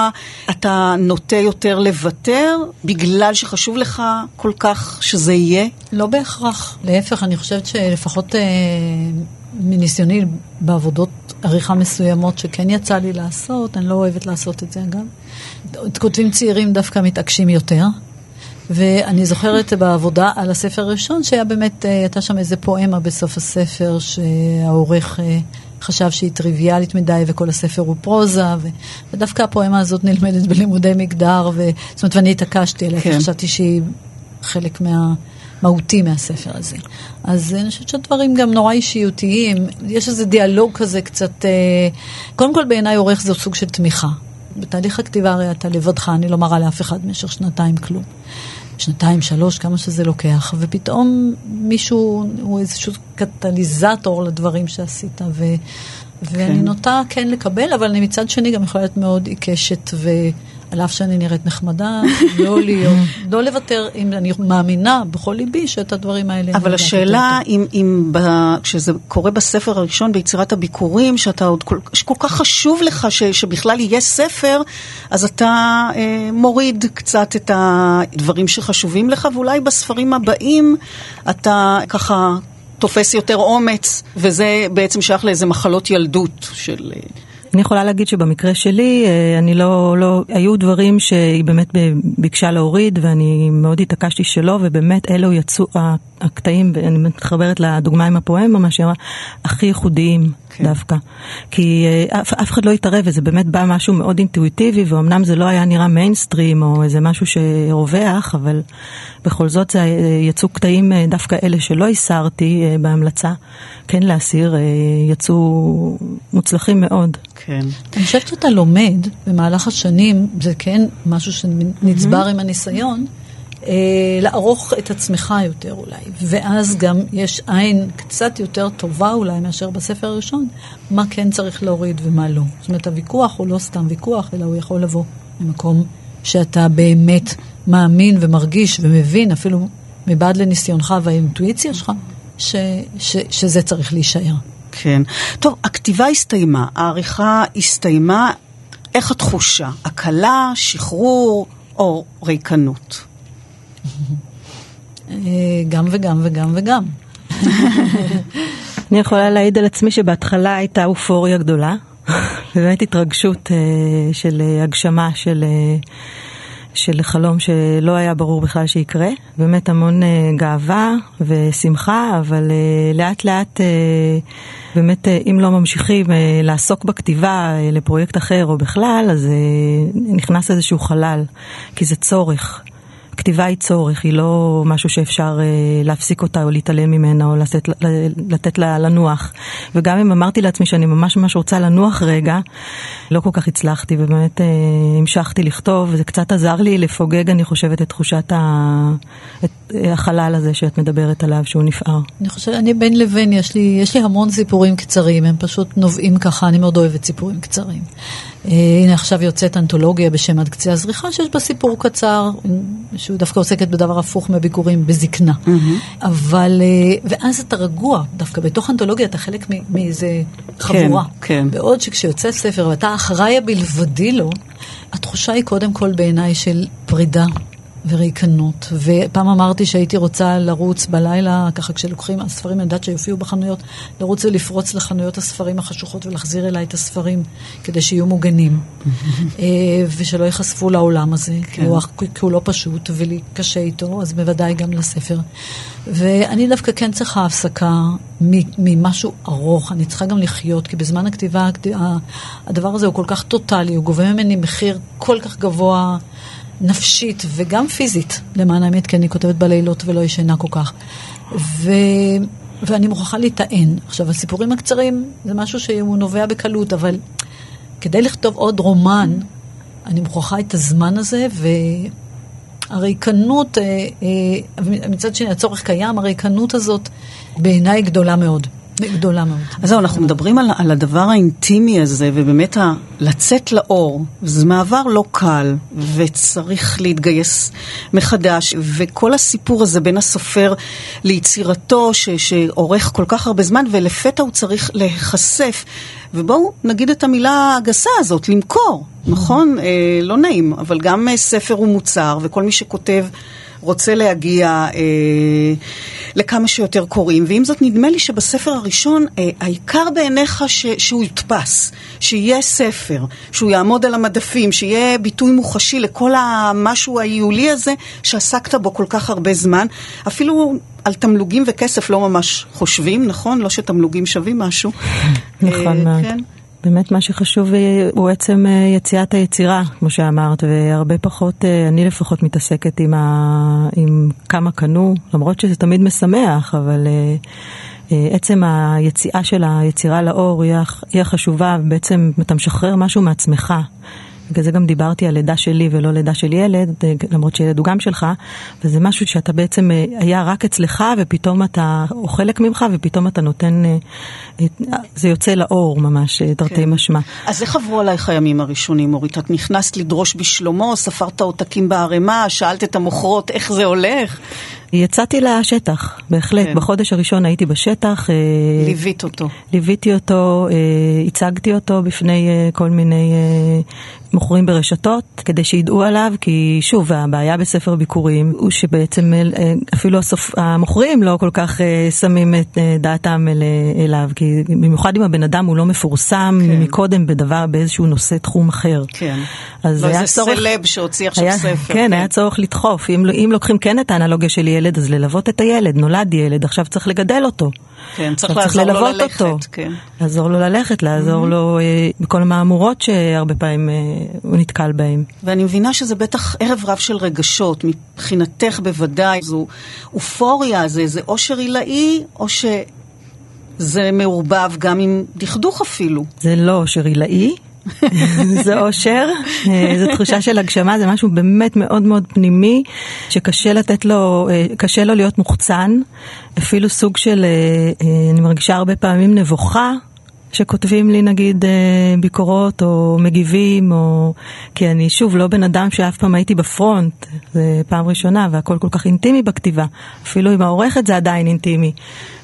אתה נוטה יותר לוותר בגלל שחשוב לך כל כך שזה יהיה? לא בהכרח. להפך, אני חושבת שלפחות אה, מניסיוני בעבודות עריכה מסוימות שכן יצא לי לעשות, אני לא אוהבת לעשות את זה אגב. כותבים צעירים דווקא מתעקשים יותר. ואני זוכרת בעבודה על הספר הראשון, שהיה באמת, אה, הייתה שם איזה פואמה בסוף הספר, שהעורך אה, חשב שהיא טריוויאלית מדי וכל הספר הוא פרוזה, ו... ודווקא הפואמה הזאת נלמדת בלימודי מגדר, ו... זאת אומרת, ואני התעקשתי עליה, כן. חשבתי שהיא חלק מה... מהותי מהספר הזה. אז אני חושבת שהדברים גם נורא אישיותיים, יש איזה דיאלוג כזה קצת, אה, קודם כל בעיניי עורך זה סוג של תמיכה. בתהליך הכתיבה הרי אתה לבדך, אני לא מראה לאף אחד במשך שנתיים כלום. שנתיים, שלוש, כמה שזה לוקח, ופתאום מישהו הוא איזשהו קטליזטור לדברים שעשית, ו, ואני כן. נוטה כן לקבל, אבל אני מצד שני גם יכולה להיות מאוד עיקשת, ועל אף שאני נראית נחמדה, (laughs) לא להיות, לא לוותר, אם אני מאמינה בכל ליבי שאת הדברים האלה... אבל השאלה אם, אם ב, כשזה קורה בספר הראשון ביצירת הביקורים, שאתה עוד כל, שכל כך חשוב לך ש, שבכלל יהיה ספר, אז אתה אה, מוריד קצת את הדברים שחשובים לך, ואולי בספרים הבאים אתה ככה תופס יותר אומץ, וזה בעצם שייך לאיזה מחלות ילדות של... אני יכולה להגיד שבמקרה שלי, אה, אני לא, לא, היו דברים שהיא באמת ביקשה להוריד ואני מאוד התעקשתי שלא, ובאמת אלו יצאו הקטעים, ואני מתחברת לדוגמה עם הפואמה, מה שהיא אמרה, הכי ייחודיים כן. דווקא. כי אה, אף, אף אחד לא התערב וזה באמת בא משהו מאוד אינטואיטיבי, ואומנם זה לא היה נראה מיינסטרים או איזה משהו שרווח, אבל בכל זאת זה, אה, יצאו קטעים, אה, דווקא אלה שלא הסרתי בהמלצה, כן להסיר, יצאו מוצלחים מאוד. כן. אני חושבת שאתה לומד במהלך השנים, זה כן משהו שנצבר עם הניסיון, אה, לערוך את עצמך יותר אולי. ואז גם יש עין קצת יותר טובה אולי מאשר בספר הראשון, מה כן צריך להוריד ומה לא. זאת אומרת, הוויכוח הוא לא סתם ויכוח, אלא הוא יכול לבוא ממקום שאתה באמת מאמין ומרגיש ומבין, אפילו מבעד לניסיונך והאינטואיציה שלך, ש, ש, שזה צריך להישאר. כן. טוב, הכתיבה הסתיימה, העריכה הסתיימה. איך התחושה? הקלה, שחרור או ריקנות? אה, גם וגם וגם וגם. אני יכולה להעיד על עצמי שבהתחלה הייתה אופוריה גדולה, (laughs) באמת התרגשות אה, של אה, הגשמה של, של חלום שלא היה ברור בכלל שיקרה. באמת המון אה, גאווה ושמחה, אבל אה, לאט לאט, אה, באמת אה, אם לא ממשיכים אה, לעסוק בכתיבה אה, לפרויקט אחר או בכלל, אז אה, נכנס איזשהו חלל, כי זה צורך. כתיבה היא צורך, היא לא משהו שאפשר אה, להפסיק אותה או להתעלם ממנה או לתת, לתת לה לנוח. וגם אם אמרתי לעצמי שאני ממש ממש רוצה לנוח רגע, לא כל כך הצלחתי ובאמת אה, המשכתי לכתוב, וזה קצת עזר לי לפוגג, אני חושבת, את תחושת ה, את, אה, החלל הזה שאת מדברת עליו, שהוא נפער. אני חושבת, אני בין לבין, יש לי, יש לי המון סיפורים קצרים, הם פשוט נובעים ככה, אני מאוד אוהבת סיפורים קצרים. Uh, הנה עכשיו יוצאת אנתולוגיה בשם עד קצה הזריחה, שיש בה סיפור קצר, שהוא דווקא עוסקת בדבר הפוך מביקורים, בזקנה. Mm-hmm. אבל, uh, ואז אתה רגוע, דווקא בתוך אנתולוגיה אתה חלק מאיזה חבורה. כן. בעוד שכשיוצא ספר ואתה האחראי הבלבדי לו, התחושה היא קודם כל בעיניי של פרידה. וריקנות, ופעם אמרתי שהייתי רוצה לרוץ בלילה, ככה כשלוקחים הספרים, אני יודעת שיופיעו בחנויות, לרוץ ולפרוץ לחנויות הספרים החשוכות ולהחזיר אליי את הספרים, כדי שיהיו מוגנים, (laughs) אה, ושלא ייחשפו לעולם הזה, כי הוא, כי הוא לא פשוט ולי קשה איתו, אז בוודאי גם לספר. ואני דווקא כן צריכה הפסקה ממשהו ארוך, אני צריכה גם לחיות, כי בזמן הכתיבה, הדבר הזה הוא כל כך טוטאלי, הוא גובה ממני מחיר כל כך גבוה. נפשית וגם פיזית, למען האמת, כי אני כותבת בלילות ולא ישנה כל כך. ו... ואני מוכרחה להיטען. עכשיו, הסיפורים הקצרים זה משהו שהוא נובע בקלות, אבל כדי לכתוב עוד רומן, אני מוכרחה את הזמן הזה, והריקנות, אה, אה, מצד שני, הצורך קיים, הריקנות הזאת בעיניי גדולה מאוד. גדולה מאוד. אז זהו, אנחנו מדברים על, על הדבר האינטימי הזה, ובאמת ה, לצאת לאור, זה מעבר לא קל, וצריך להתגייס מחדש, וכל הסיפור הזה בין הסופר ליצירתו, ש, שעורך כל כך הרבה זמן, ולפתע הוא צריך להיחשף. ובואו נגיד את המילה הגסה הזאת, למכור, נכון? אה, לא נעים, אבל גם אה, ספר הוא מוצר, וכל מי שכותב... רוצה להגיע אה, לכמה שיותר קוראים, ועם זאת נדמה לי שבספר הראשון אה, העיקר בעיניך ש, שהוא יודפס, שיהיה ספר, שהוא יעמוד על המדפים, שיהיה ביטוי מוחשי לכל המשהו ההיולי הזה שעסקת בו כל כך הרבה זמן, אפילו על תמלוגים וכסף לא ממש חושבים, נכון? לא שתמלוגים שווים משהו. נכון מאוד. כן? באמת מה שחשוב אה, הוא עצם אה, יציאת היצירה, כמו שאמרת, והרבה פחות, אה, אני לפחות מתעסקת עם, ה... עם כמה קנו, למרות שזה תמיד משמח, אבל עצם היציאה של היצירה לאור היא החשובה, ובעצם אתה משחרר משהו מעצמך. בגלל זה גם דיברתי על לידה שלי ולא לידה של ילד, למרות שילד הוא גם שלך, וזה משהו שאתה בעצם אה, היה רק אצלך, ופתאום אתה, או חלק ממך, ופתאום אתה נותן, אה, זה יוצא לאור ממש, אה, תרתי כן. משמע. אז איך עברו עלייך הימים הראשונים, אורית? את נכנסת לדרוש בשלומו, ספרת עותקים בערימה, שאלת את המוכרות איך זה הולך? יצאתי לשטח, בהחלט. כן. בחודש הראשון הייתי בשטח. ליווית אותו. ליוויתי אותו, הצגתי אותו בפני כל מיני מוכרים ברשתות כדי שידעו עליו, כי שוב, הבעיה בספר ביקורים הוא שבעצם אה, אפילו הסופ... המוכרים לא כל כך אה, שמים את אה, דעתם אל... אליו, כי במיוחד אם הבן אדם הוא לא מפורסם כן. מקודם בדבר, באיזשהו נושא תחום אחר. כן. אז לא, היה זה צורך... סלב שהוציא עכשיו היה, ספר. כן, כן, היה צורך לדחוף. אם, אם לוקחים כן את האנלוגיה של ילד, אז ללוות את הילד, נולד ילד, עכשיו צריך לגדל אותו. כן, צריך לעזור לו ללכת. אותו. כן. לעזור לו ללכת, לעזור mm-hmm. לו אה, בכל המהמורות שהרבה פעמים אה, הוא נתקל בהן. ואני מבינה שזה בטח ערב רב של רגשות, מבחינתך בוודאי, זו אופוריה, זה איזה אושר עילאי, או שזה מעורבב גם עם דכדוך אפילו. זה לא אושר עילאי, (laughs) זה אושר, אה, זו תחושה של הגשמה, זה משהו באמת מאוד מאוד פנימי, שקשה לתת לו, אה, קשה לו להיות מוחצן, אפילו סוג של, אה, אני מרגישה הרבה פעמים נבוכה. שכותבים לי נגיד ביקורות או מגיבים, או... כי אני שוב לא בן אדם שאף פעם הייתי בפרונט, זה פעם ראשונה והכל כל כך אינטימי בכתיבה, אפילו עם העורכת זה עדיין אינטימי.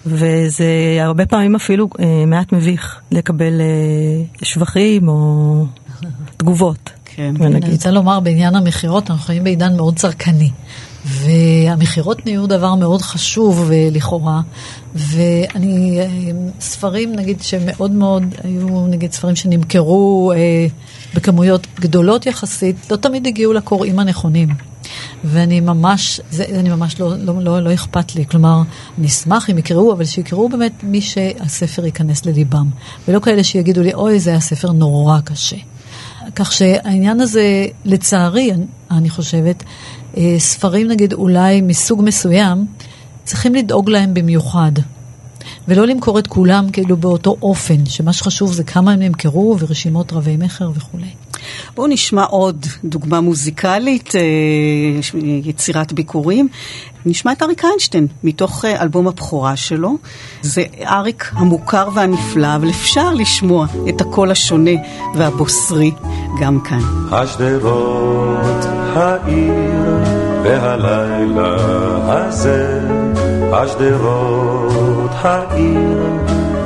וזה הרבה פעמים אפילו אה, מעט מביך לקבל אה, שבחים או תגובות. כן. אני רוצה לומר בעניין המכירות, אנחנו חיים בעידן מאוד צרכני. והמכירות נהיו דבר מאוד חשוב אה, לכאורה, ואני, אה, ספרים נגיד שמאוד מאוד, היו נגיד ספרים שנמכרו אה, בכמויות גדולות יחסית, לא תמיד הגיעו לקוראים הנכונים. ואני ממש, זה, אני ממש לא, לא, לא, לא אכפת לי. כלומר, אני אשמח אם יקראו, אבל שיקראו באמת מי שהספר ייכנס לליבם. ולא כאלה שיגידו לי, אוי, זה היה ספר נורא קשה. כך שהעניין הזה, לצערי, אני, חושבת, ספרים נגיד אולי מסוג מסוים, צריכים לדאוג להם במיוחד. ולא למכור את כולם כאילו באותו אופן, שמה שחשוב זה כמה הם נמכרו ורשימות רבי מכר וכולי. בואו נשמע עוד דוגמה מוזיקלית, אה, יצירת ביקורים. נשמע את אריק איינשטיין, מתוך אה, אלבום הבכורה שלו. זה אריק המוכר והנפלא, אבל אפשר לשמוע את הקול השונה והבוסרי גם כאן. השדרות, העיר והלילה הזה, השדרות, העיר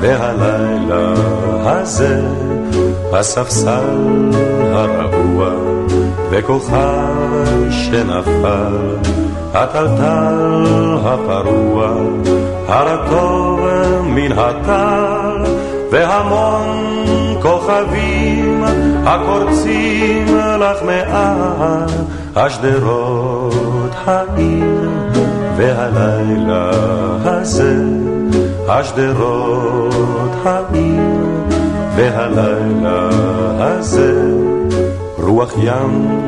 והלילה הזה. הספסל הרעוע וכוכב שנפל, הטלטל הפרוע, הרטוב מן הטל, והמון כוכבים הקורצים לך מעל השדרות העיר והלילה הזה, השדרות העיר והלילה הזה רוח ים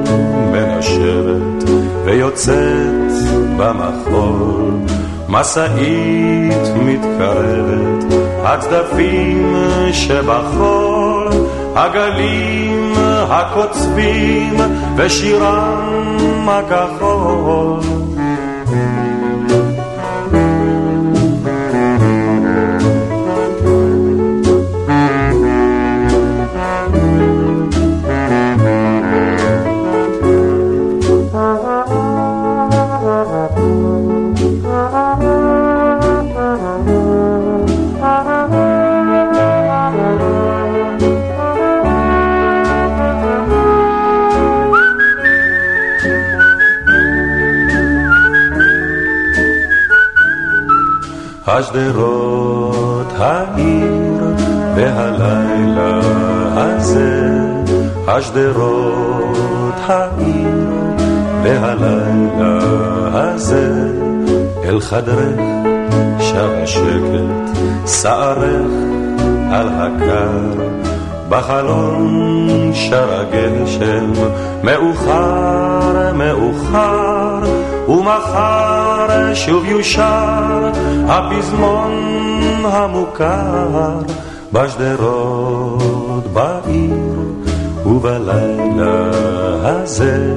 מנשבת ויוצאת במחול משאית מתקרבת הצדפים שבחול הגלים הקוצבים ושירם הכחול השדרות העיר והלילה הזה, השדרות העיר והלילה הזה, אל חדרך שב השקט, שערך על הקר, בחלון שר הגשם, מאוחר, מאוחר, ומחר שוב יושר הפזמון המוכר בשדרות בעיר ובלילה הזה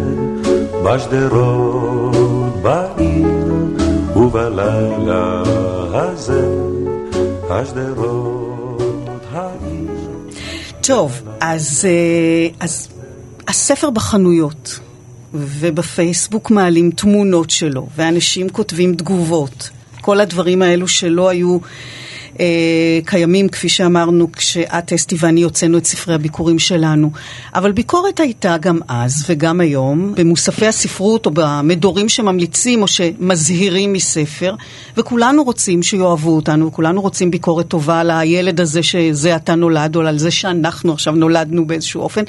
בשדרות בעיר ובלילה הזה השדרות העיר. טוב, אז, אה, אז הספר בחנויות ובפייסבוק מעלים תמונות שלו, ואנשים כותבים תגובות. כל הדברים האלו שלא היו אה, קיימים, כפי שאמרנו, כשאת, אסתי ואני הוצאנו את ספרי הביקורים שלנו. אבל ביקורת הייתה גם אז וגם היום, במוספי הספרות או במדורים שממליצים או שמזהירים מספר, וכולנו רוצים שיאהבו אותנו, וכולנו רוצים ביקורת טובה על הילד הזה שזה עתה נולד, או על זה שאנחנו עכשיו נולדנו באיזשהו אופן,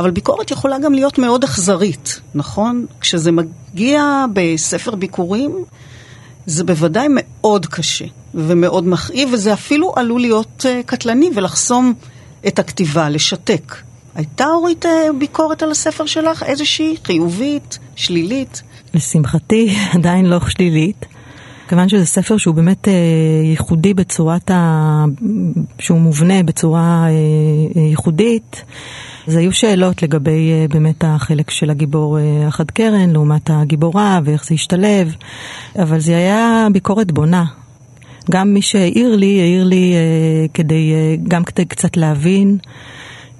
אבל ביקורת יכולה גם להיות מאוד אכזרית, נכון? כשזה מגיע בספר ביקורים, זה בוודאי מאוד קשה ומאוד מכאיב, וזה אפילו עלול להיות uh, קטלני ולחסום את הכתיבה, לשתק. הייתה אורית uh, ביקורת על הספר שלך? איזושהי? חיובית? שלילית? לשמחתי, (laughs) עדיין לא שלילית. כיוון שזה ספר שהוא באמת אה, ייחודי בצורת ה... שהוא מובנה בצורה אה, אה, ייחודית, אז היו שאלות לגבי אה, באמת החלק של הגיבור אה, החד קרן לעומת הגיבורה ואיך זה השתלב, אבל זה היה ביקורת בונה. גם מי שהעיר לי, העיר לי אה, כדי, אה, גם כדי קצת להבין,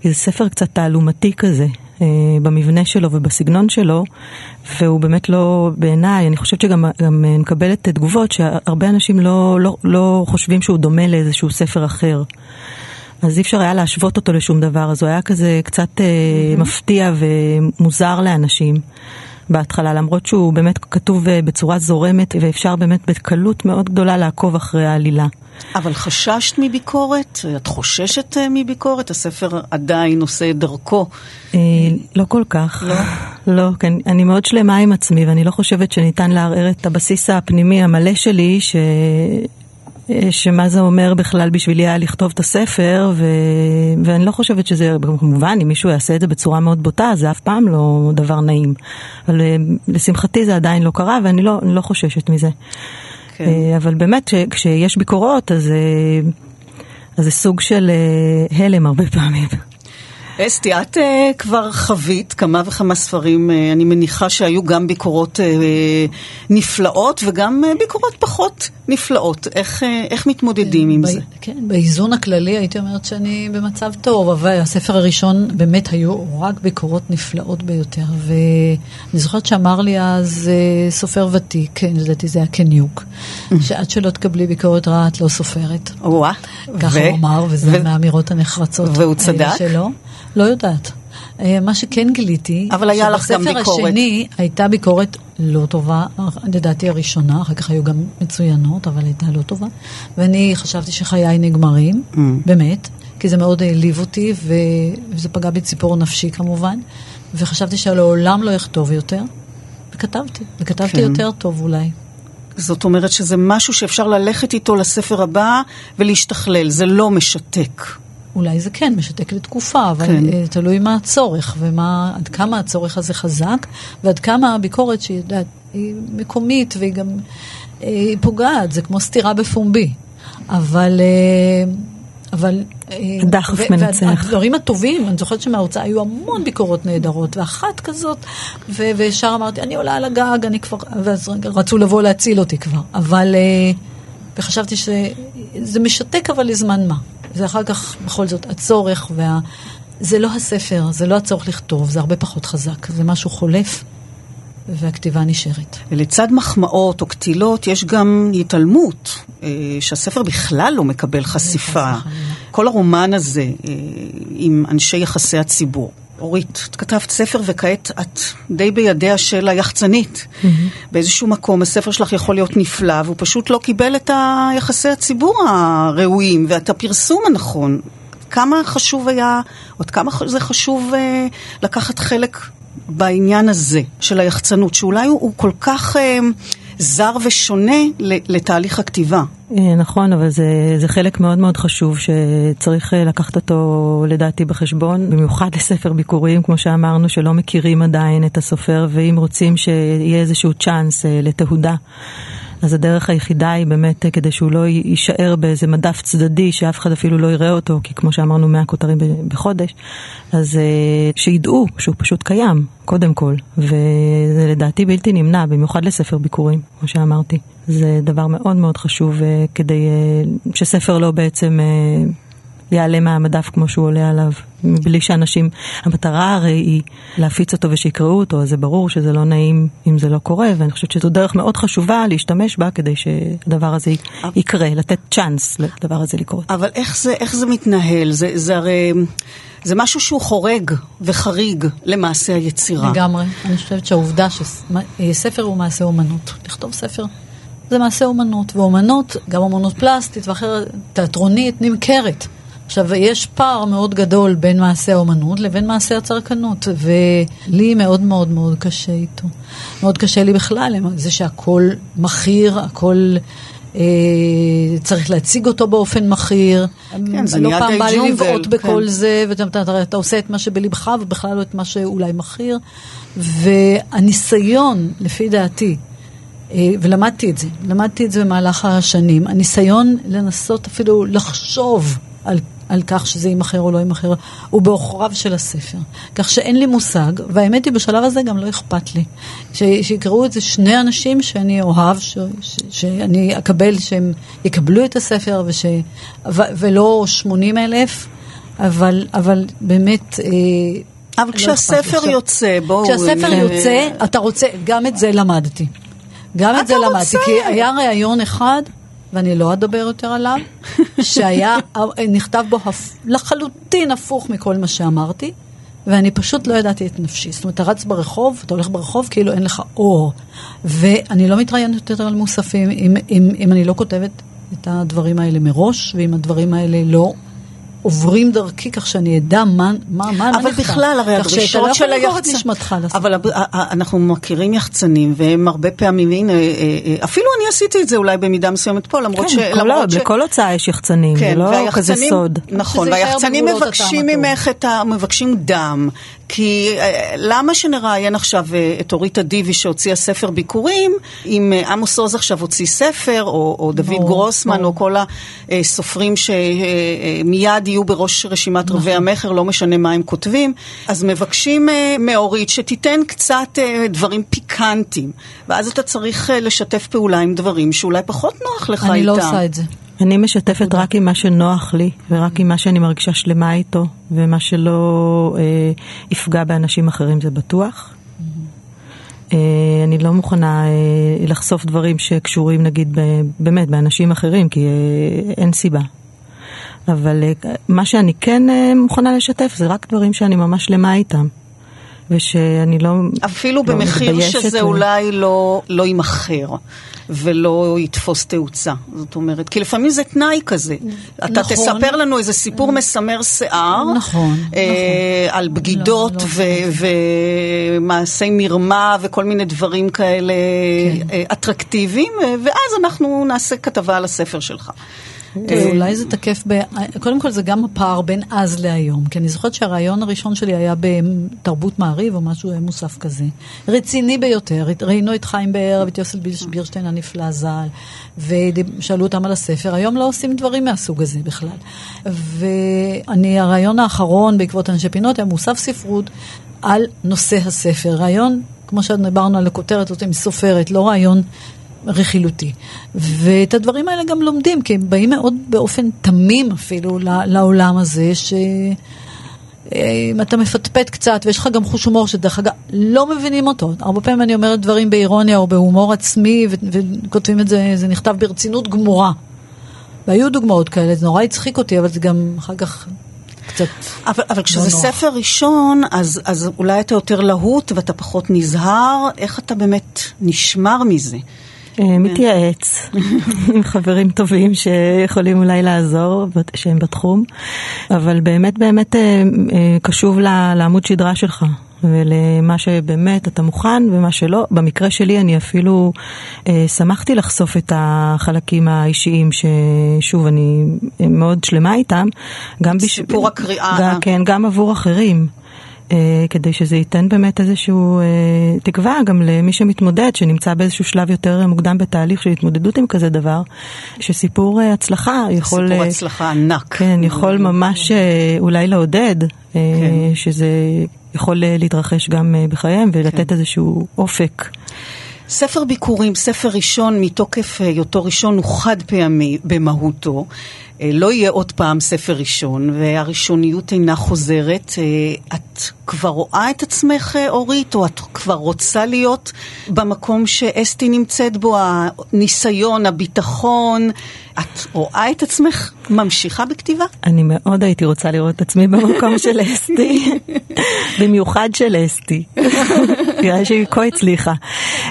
זה ספר קצת תעלומתי כזה. אה, במבנה שלו ובסגנון שלו, והוא באמת לא, בעיניי, אני חושבת שגם גם אה, מקבלת תגובות שהרבה אנשים לא, לא, לא חושבים שהוא דומה לאיזשהו ספר אחר. אז אי אפשר היה להשוות אותו לשום דבר, אז הוא היה כזה קצת mm-hmm. מפתיע ומוזר לאנשים בהתחלה, למרות שהוא באמת כתוב בצורה זורמת ואפשר באמת בקלות מאוד גדולה לעקוב אחרי העלילה. אבל חששת מביקורת? את חוששת אה, מביקורת? הספר עדיין עושה את דרכו. אה, לא כל כך. לא? לא, כן. אני מאוד שלמה עם עצמי, ואני לא חושבת שניתן לערער את הבסיס הפנימי המלא שלי, ש... אה, שמה זה אומר בכלל בשבילי היה לכתוב את הספר, ו... ואני לא חושבת שזה, כמובן, אם מישהו יעשה את זה בצורה מאוד בוטה, זה אף פעם לא דבר נעים. אבל לשמחתי זה עדיין לא קרה, ואני לא, לא חוששת מזה. כן. אה, אבל באמת, כשיש ביקורות, אז, אה, אז זה סוג של אה, הלם הרבה פעמים. אסתי, את uh, כבר חווית כמה וכמה ספרים, uh, אני מניחה שהיו גם ביקורות uh, נפלאות וגם uh, ביקורות פחות נפלאות. איך, uh, איך מתמודדים עם זה? כן, באיזון הכללי הייתי אומרת שאני במצב טוב, אבל הספר הראשון באמת היו רק ביקורות נפלאות ביותר. ואני זוכרת שאמר לי אז uh, סופר ותיק, כן, לדעתי זה היה קניוק, שעד שלא תקבלי ביקורת רעה את לא סופרת. וואה. ככה הוא אמר, וזה מהאמירות הנחרצות והוא צדק? שלו. לא יודעת. אה, מה שכן גיליתי, אבל היה לך גם ביקורת. שבספר השני הייתה ביקורת לא טובה, לדעתי הראשונה, אחר כך היו גם מצוינות, אבל הייתה לא טובה. ואני חשבתי שחיי נגמרים, mm. באמת, כי זה מאוד העליב אותי, וזה פגע בציפור נפשי כמובן, וחשבתי שלעולם לא אכתוב יותר, וכתבתי, וכתבתי כן. יותר טוב אולי. זאת אומרת שזה משהו שאפשר ללכת איתו לספר הבא ולהשתכלל, זה לא משתק. אולי זה כן משתק לתקופה, אבל כן. uh, תלוי מה הצורך ועד כמה הצורך הזה חזק, ועד כמה הביקורת שהיא יודעת, היא מקומית והיא גם uh, היא פוגעת, זה כמו סתירה בפומבי. אבל... Uh, אבל... דחף מנצח. והדברים הטובים, אני זוכרת שמההוצאה היו המון ביקורות נהדרות, ואחת כזאת, ו- וישר אמרתי, אני עולה על הגג, אני כבר... ואז רצו לבוא להציל אותי כבר. אבל... וחשבתי שזה משתק אבל לזמן מה. זה אחר כך, בכל זאת, הצורך וה... זה לא הספר, זה לא הצורך לכתוב, זה הרבה פחות חזק. זה משהו חולף, והכתיבה נשארת. ולצד מחמאות או קטילות, יש גם התעלמות, אה, שהספר בכלל לא מקבל חשיפה. כל הרומן הזה אה, עם אנשי יחסי הציבור. אורית, את כתבת ספר וכעת את די בידיה של היחצנית. Mm-hmm. באיזשהו מקום הספר שלך יכול להיות נפלא, והוא פשוט לא קיבל את היחסי הציבור הראויים ואת הפרסום הנכון. כמה חשוב היה, עוד כמה זה חשוב אה, לקחת חלק בעניין הזה של היחצנות, שאולי הוא, הוא כל כך... אה, זר ושונה לתהליך הכתיבה. אה, נכון, אבל זה, זה חלק מאוד מאוד חשוב שצריך אה, לקחת אותו לדעתי בחשבון, במיוחד לספר ביקורים, כמו שאמרנו, שלא מכירים עדיין את הסופר, ואם רוצים שיהיה איזשהו צ'אנס אה, לתהודה. אז הדרך היחידה היא באמת כדי שהוא לא יישאר באיזה מדף צדדי שאף אחד אפילו לא יראה אותו, כי כמו שאמרנו 100 כותרים בחודש, אז שידעו שהוא פשוט קיים, קודם כל, וזה לדעתי בלתי נמנע, במיוחד לספר ביקורים, כמו שאמרתי. זה דבר מאוד מאוד חשוב אה, כדי אה, שספר לא בעצם אה, יעלה מהמדף כמו שהוא עולה עליו, מבלי שאנשים, המטרה הרי היא להפיץ אותו ושיקראו אותו, אז זה ברור שזה לא נעים אם זה לא קורה, ואני חושבת שזו דרך מאוד חשובה להשתמש בה כדי שהדבר הזה יקרה, לתת צ'אנס לדבר הזה לקרות. אבל איך זה, איך זה מתנהל? זה, זה הרי... זה משהו שהוא חורג וחריג למעשה היצירה. לגמרי. אני חושבת שהעובדה שספר הוא מעשה אומנות. לכתוב ספר זה מעשה אומנות, ואומנות, גם אומנות פלסטית ואחרת, תיאטרונית, נמכרת. עכשיו, יש פער מאוד גדול בין מעשה האומנות לבין מעשה הצרכנות, ולי מאוד מאוד מאוד קשה איתו. מאוד קשה לי בכלל זה שהכל מכיר, הכל... אה, צריך להציג אותו באופן מכיר. כן, זה לא ג'ונגל. לא פעם בא לי לבעוט כן. בכל זה, ואתה אתה, אתה עושה את מה שבלבך, ובכלל לא את מה שאולי מכיר. והניסיון, לפי דעתי, אה, ולמדתי את זה, למדתי את זה במהלך השנים. הניסיון לנסות אפילו לחשוב על, על כך שזה יימכר או לא יימכר, הוא בעוכריו של הספר. כך שאין לי מושג, והאמת היא בשלב הזה גם לא אכפת לי. ש, שיקראו את זה שני אנשים שאני אוהב, ש, ש, שאני אקבל שהם יקבלו את הספר, וש, ו, ולא 80 אלף, אבל, אבל באמת... אה, אבל לא כשהספר יוצא, בואו... כשהספר יוצא, אתה רוצה, גם את זה למדתי. גם את זה? למדתי, כי היה ראיון אחד, ואני לא אדבר יותר עליו, (laughs) שהיה, נכתב בו הפ... לחלוטין הפוך מכל מה שאמרתי, ואני פשוט לא ידעתי את נפשי. זאת אומרת, אתה רץ ברחוב, אתה הולך ברחוב כאילו אין לך אור. ואני לא מתראיינת יותר על מוספים אם, אם, אם אני לא כותבת את הדברים האלה מראש, ואם הדברים האלה לא עוברים דרכי כך שאני אדע מה, מה, מה אבל. בכלל, הרי הדרישות של היחצן... אבל הב- אנחנו מכירים יחצנים, והם הרבה פעמים, הנה, אה, אה, אפילו אני עשיתי את זה אולי במידה מסוימת פה, למרות ש... כן, כל, למרות ש... בכל הוצאה יש יחצנים, כן, זה לא כזה סוד. נכון, והיחצנים מבקשים ממך את ה... מבקשים דם. כי אה, למה שנראיין עכשיו אה, את אורית אדיבי שהוציאה ספר ביקורים, אם אה, עמוס עוז עכשיו הוציא ספר, או, או דוד ברור, גרוסמן, ברור. או כל הסופרים שמיד יהיו בראש רשימת רבי נכון. המכר, לא משנה מה הם כותבים, אז מבקשים מאורית שתיתן קצת דברים פיקנטיים, ואז אתה צריך לשתף פעולה עם דברים שאולי פחות נוח לך איתם. אני לא עושה את זה. אני משתפת רק עם מה שנוח לי, ורק עם מה שאני מרגישה שלמה איתו, ומה שלא אה, יפגע באנשים אחרים זה בטוח. אה, אני לא מוכנה אה, לחשוף דברים שקשורים נגיד ב, באמת באנשים אחרים, כי אה, אין סיבה. אבל אה, מה שאני כן אה, מוכנה לשתף זה רק דברים שאני ממש שלמה איתם. ושאני לא אפילו לא במחיר שזה ו- אולי לא, לא יימכר ולא יתפוס תאוצה. זאת אומרת, כי לפעמים זה תנאי כזה. אתה נכון. תספר לנו איזה סיפור מסמר שיער. נכון, אה, על בגידות לא, לא ו- ומעשי מרמה וכל מיני דברים כאלה כן. אה, אטרקטיביים, אה, ואז אנחנו נעשה כתבה על הספר שלך. תראי, אולי זה תקף ב... קודם כל זה גם הפער בין אז להיום, כי אני זוכרת שהרעיון הראשון שלי היה בתרבות מעריב או משהו מוסף כזה. רציני ביותר, ראינו את חיים באר ואת בירש- בירשטיין הנפלא ז"ל, ושאלו אותם על הספר, היום לא עושים דברים מהסוג הזה בכלל. ואני, הרעיון האחרון בעקבות אנשי פינות היה מוסף ספרות על נושא הספר. רעיון, כמו שדיברנו על הכותרת הזאת עם סופרת, לא רעיון רכילותי. ואת הדברים האלה גם לומדים, כי הם באים מאוד באופן תמים אפילו לעולם הזה, ש... אם אתה מפטפט קצת, ויש לך גם חוש הומור, שדרך אגב, לא מבינים אותו. הרבה פעמים אני אומרת דברים באירוניה או בהומור עצמי, ו- וכותבים את זה, זה נכתב ברצינות גמורה. והיו דוגמאות כאלה, זה נורא הצחיק אותי, אבל זה גם אחר כך קצת... אבל, אבל כשזה נוח. ספר ראשון, אז, אז אולי אתה יותר להוט ואתה פחות נזהר. איך אתה באמת נשמר מזה? אה, מתייעץ (laughs) עם חברים טובים שיכולים אולי לעזור, שהם בתחום, אבל באמת באמת אה, אה, קשוב לעמוד שדרה שלך. ולמה שבאמת אתה מוכן ומה שלא. במקרה שלי אני אפילו אה, שמחתי לחשוף את החלקים האישיים ששוב, אני מאוד שלמה איתם. גם סיפור בש... הקריאה. גם, כן, גם עבור אחרים. אה, כדי שזה ייתן באמת איזשהו אה, תקווה גם למי שמתמודד, שנמצא באיזשהו שלב יותר מוקדם בתהליך של התמודדות עם כזה דבר, שסיפור אה, הצלחה יכול... סיפור הצלחה ענק. כן, יכול ממש אולי לעודד, כן. שזה יכול להתרחש גם בחייהם ולתת כן. איזשהו אופק. ספר ביקורים, ספר ראשון מתוקף היותו ראשון הוא חד פעמי במהותו. אה, לא יהיה עוד פעם ספר ראשון, והראשוניות אינה חוזרת. אה, את כבר רואה את עצמך, אה, אורית, או את כבר רוצה להיות במקום שאסתי נמצאת בו, הניסיון, הביטחון? את רואה את עצמך ממשיכה בכתיבה? אני מאוד הייתי רוצה לראות את עצמי במקום של אסתי, (laughs) במיוחד של אסתי, נראה שהיא כה הצליחה.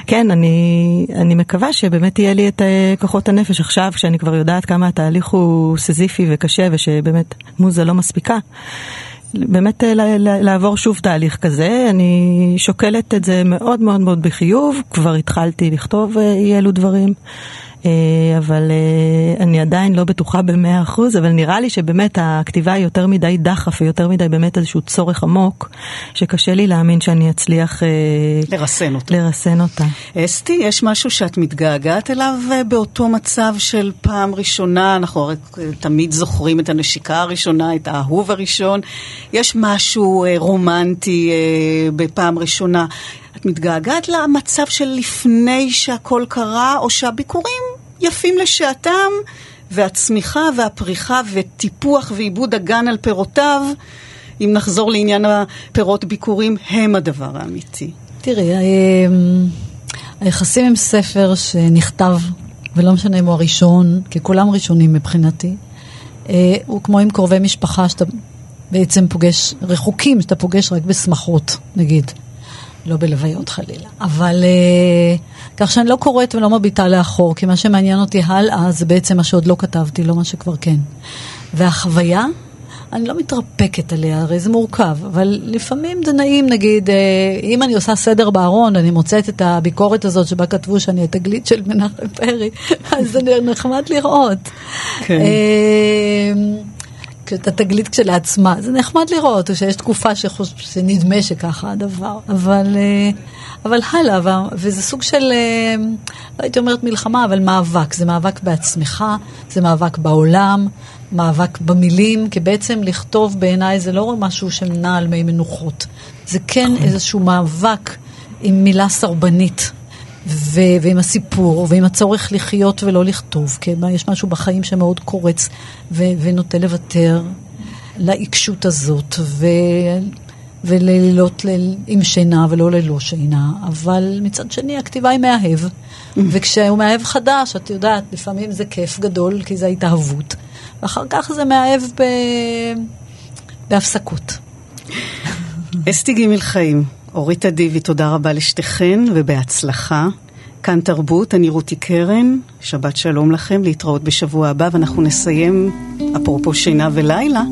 כן, אני, אני מקווה שבאמת יהיה לי את כוחות הנפש עכשיו, כשאני כבר יודעת כמה התהליך הוא סזיפי וקשה, ושבאמת מוזה לא מספיקה. באמת אה, לעבור שוב תהליך כזה. אני שוקלת את זה מאוד מאוד מאוד בחיוב, כבר התחלתי לכתוב אה, אי אלו דברים. אה, אבל אה, אני עדיין לא בטוחה במאה אחוז, אבל נראה לי שבאמת הכתיבה היא יותר מדי דחף ויותר מדי באמת איזשהו צורך עמוק, שקשה לי להאמין שאני אצליח... אה, לרסן אותה. לרסן אותה. אסתי, יש משהו שאת מתגעגעת אליו באותו מצב של פעם ראשונה? אנחנו הרי תמיד זוכרים את הנשיקה הראשונה, את האהוב הראשון. יש משהו רומנטי בפעם ראשונה. את מתגעגעת למצב של לפני שהכל קרה, או שהביקורים יפים לשעתם, והצמיחה והפריחה וטיפוח ועיבוד הגן על פירותיו, אם נחזור לעניין הפירות ביקורים, הם הדבר האמיתי. תראי, אמ, היחסים עם ספר שנכתב, ולא משנה אם הוא הראשון, כי כולם ראשונים מבחינתי, אה, הוא כמו עם קרובי משפחה שאתה בעצם פוגש, רחוקים, שאתה פוגש רק בשמחות, נגיד. לא בלוויות חלילה. אבל uh, כך שאני לא קוראת ולא מביטה לאחור, כי מה שמעניין אותי הלאה זה בעצם מה שעוד לא כתבתי, לא מה שכבר כן. והחוויה, אני לא מתרפקת עליה, הרי זה מורכב, אבל לפעמים זה נעים, נגיד, uh, אם אני עושה סדר בארון, אני מוצאת את הביקורת הזאת שבה כתבו שאני התגלית של מנחם פרי, (laughs) אז זה נחמד לראות. כן. את התגלית כשלעצמה. זה נחמד לראות, או שיש תקופה שחוש... שנדמה שככה הדבר, אבל, אה, אבל הלאה, וזה סוג של, אה, לא הייתי אומרת מלחמה, אבל מאבק. זה מאבק בעצמך, זה מאבק בעולם, מאבק במילים, כי בעצם לכתוב בעיניי זה לא משהו שנע על מי מנוחות. זה כן נכון. איזשהו מאבק עם מילה סרבנית. ו- ועם הסיפור, ועם הצורך לחיות ולא לכתוב, כי יש משהו בחיים שמאוד קורץ ו- ונוטה לוותר לעיקשות הזאת, ו- וללילות ל- עם שינה ולא ללא שינה, אבל מצד שני הכתיבה היא מאהב, וכשהוא מאהב חדש, את יודעת, לפעמים זה כיף גדול, כי זה התאהבות, ואחר כך זה מאהב ב- בהפסקות. אסתי גימל חיים. אורית אדיבי, תודה רבה לשתיכן ובהצלחה. כאן תרבות, אני רותי קרן, שבת שלום לכם, להתראות בשבוע הבא, ואנחנו נסיים, אפרופו שינה ולילה,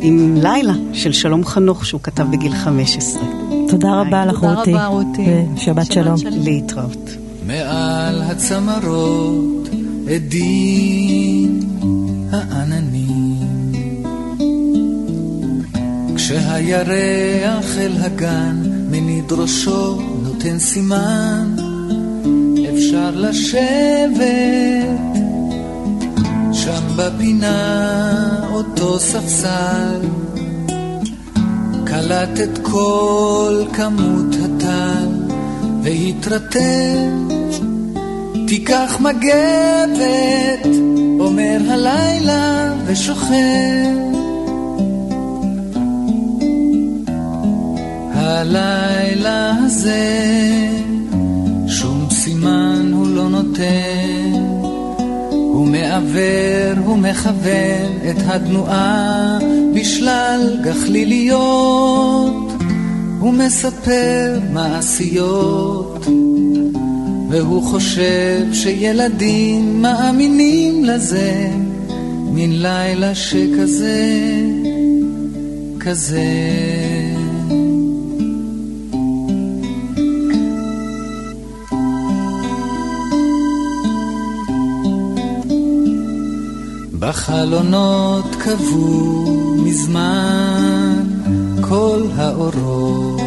עם לילה של שלום חנוך שהוא כתב בגיל 15. תודה רבה לך רותי. תודה רבה רותי. ושבת שלום. שלום. להתראות. מעל הצמרות עדים העננים כשהירח אל הגן מניד ראשו נותן סימן, אפשר לשבת שם בפינה אותו ספסל, קלט את כל כמות הטל והתרטב, תיקח מגבת, אומר הלילה ושוכב. הלילה הזה שום סימן הוא לא נותן. הוא מעוור, הוא מכוון את התנועה בשלל גחליליות. הוא מספר מעשיות והוא חושב שילדים מאמינים לזה. מן לילה שכזה, כזה. בחלונות קבעו מזמן כל האורות.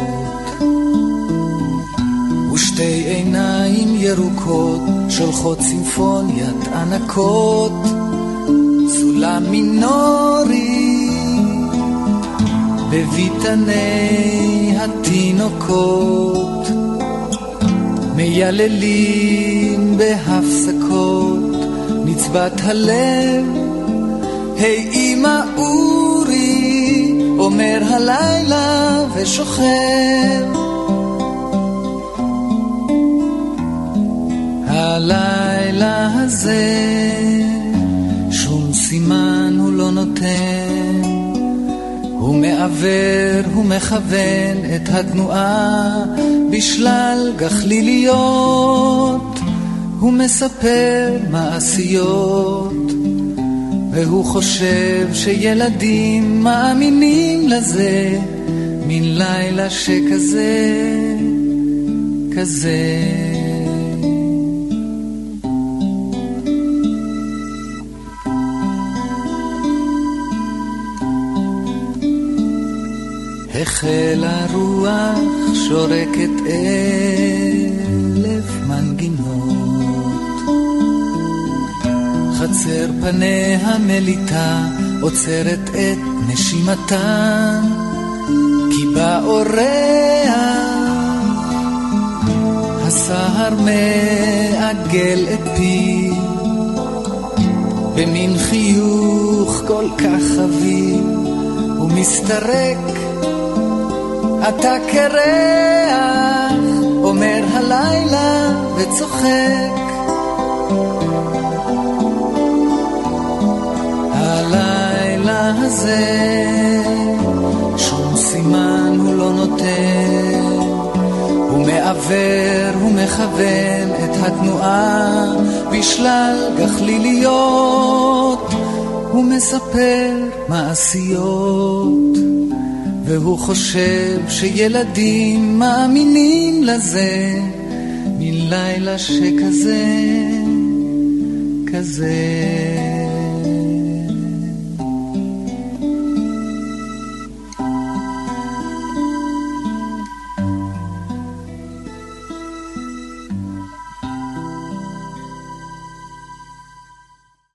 ושתי עיניים ירוקות שולחות סימפוניית ענקות סולם מינורי בביתני התינוקות מייללים בהפסקות נצבת הלב, היי אמא אורי, אומר הלילה ושוכב. הלילה הזה שום סימן הוא לא נותן, הוא מעוור, הוא מכוון את התנועה בשלל גחליליות. הוא מספר מעשיות, והוא חושב שילדים מאמינים לזה, מן לילה שכזה, כזה. החלה רוח שורקת אלף חצר פניה מליטה עוצרת את נשימתה, כי באורח הסהר מעגל את פיו, במין חיוך כל כך חביב, ומסתרק אתה קרח, אומר הלילה וצוחק. הזה, שום סימן הוא לא נותן, הוא מעוור, הוא מכוון את התנועה בשלל גחליליות, הוא מספר מעשיות. והוא חושב שילדים מאמינים לזה, מלילה שכזה, כזה.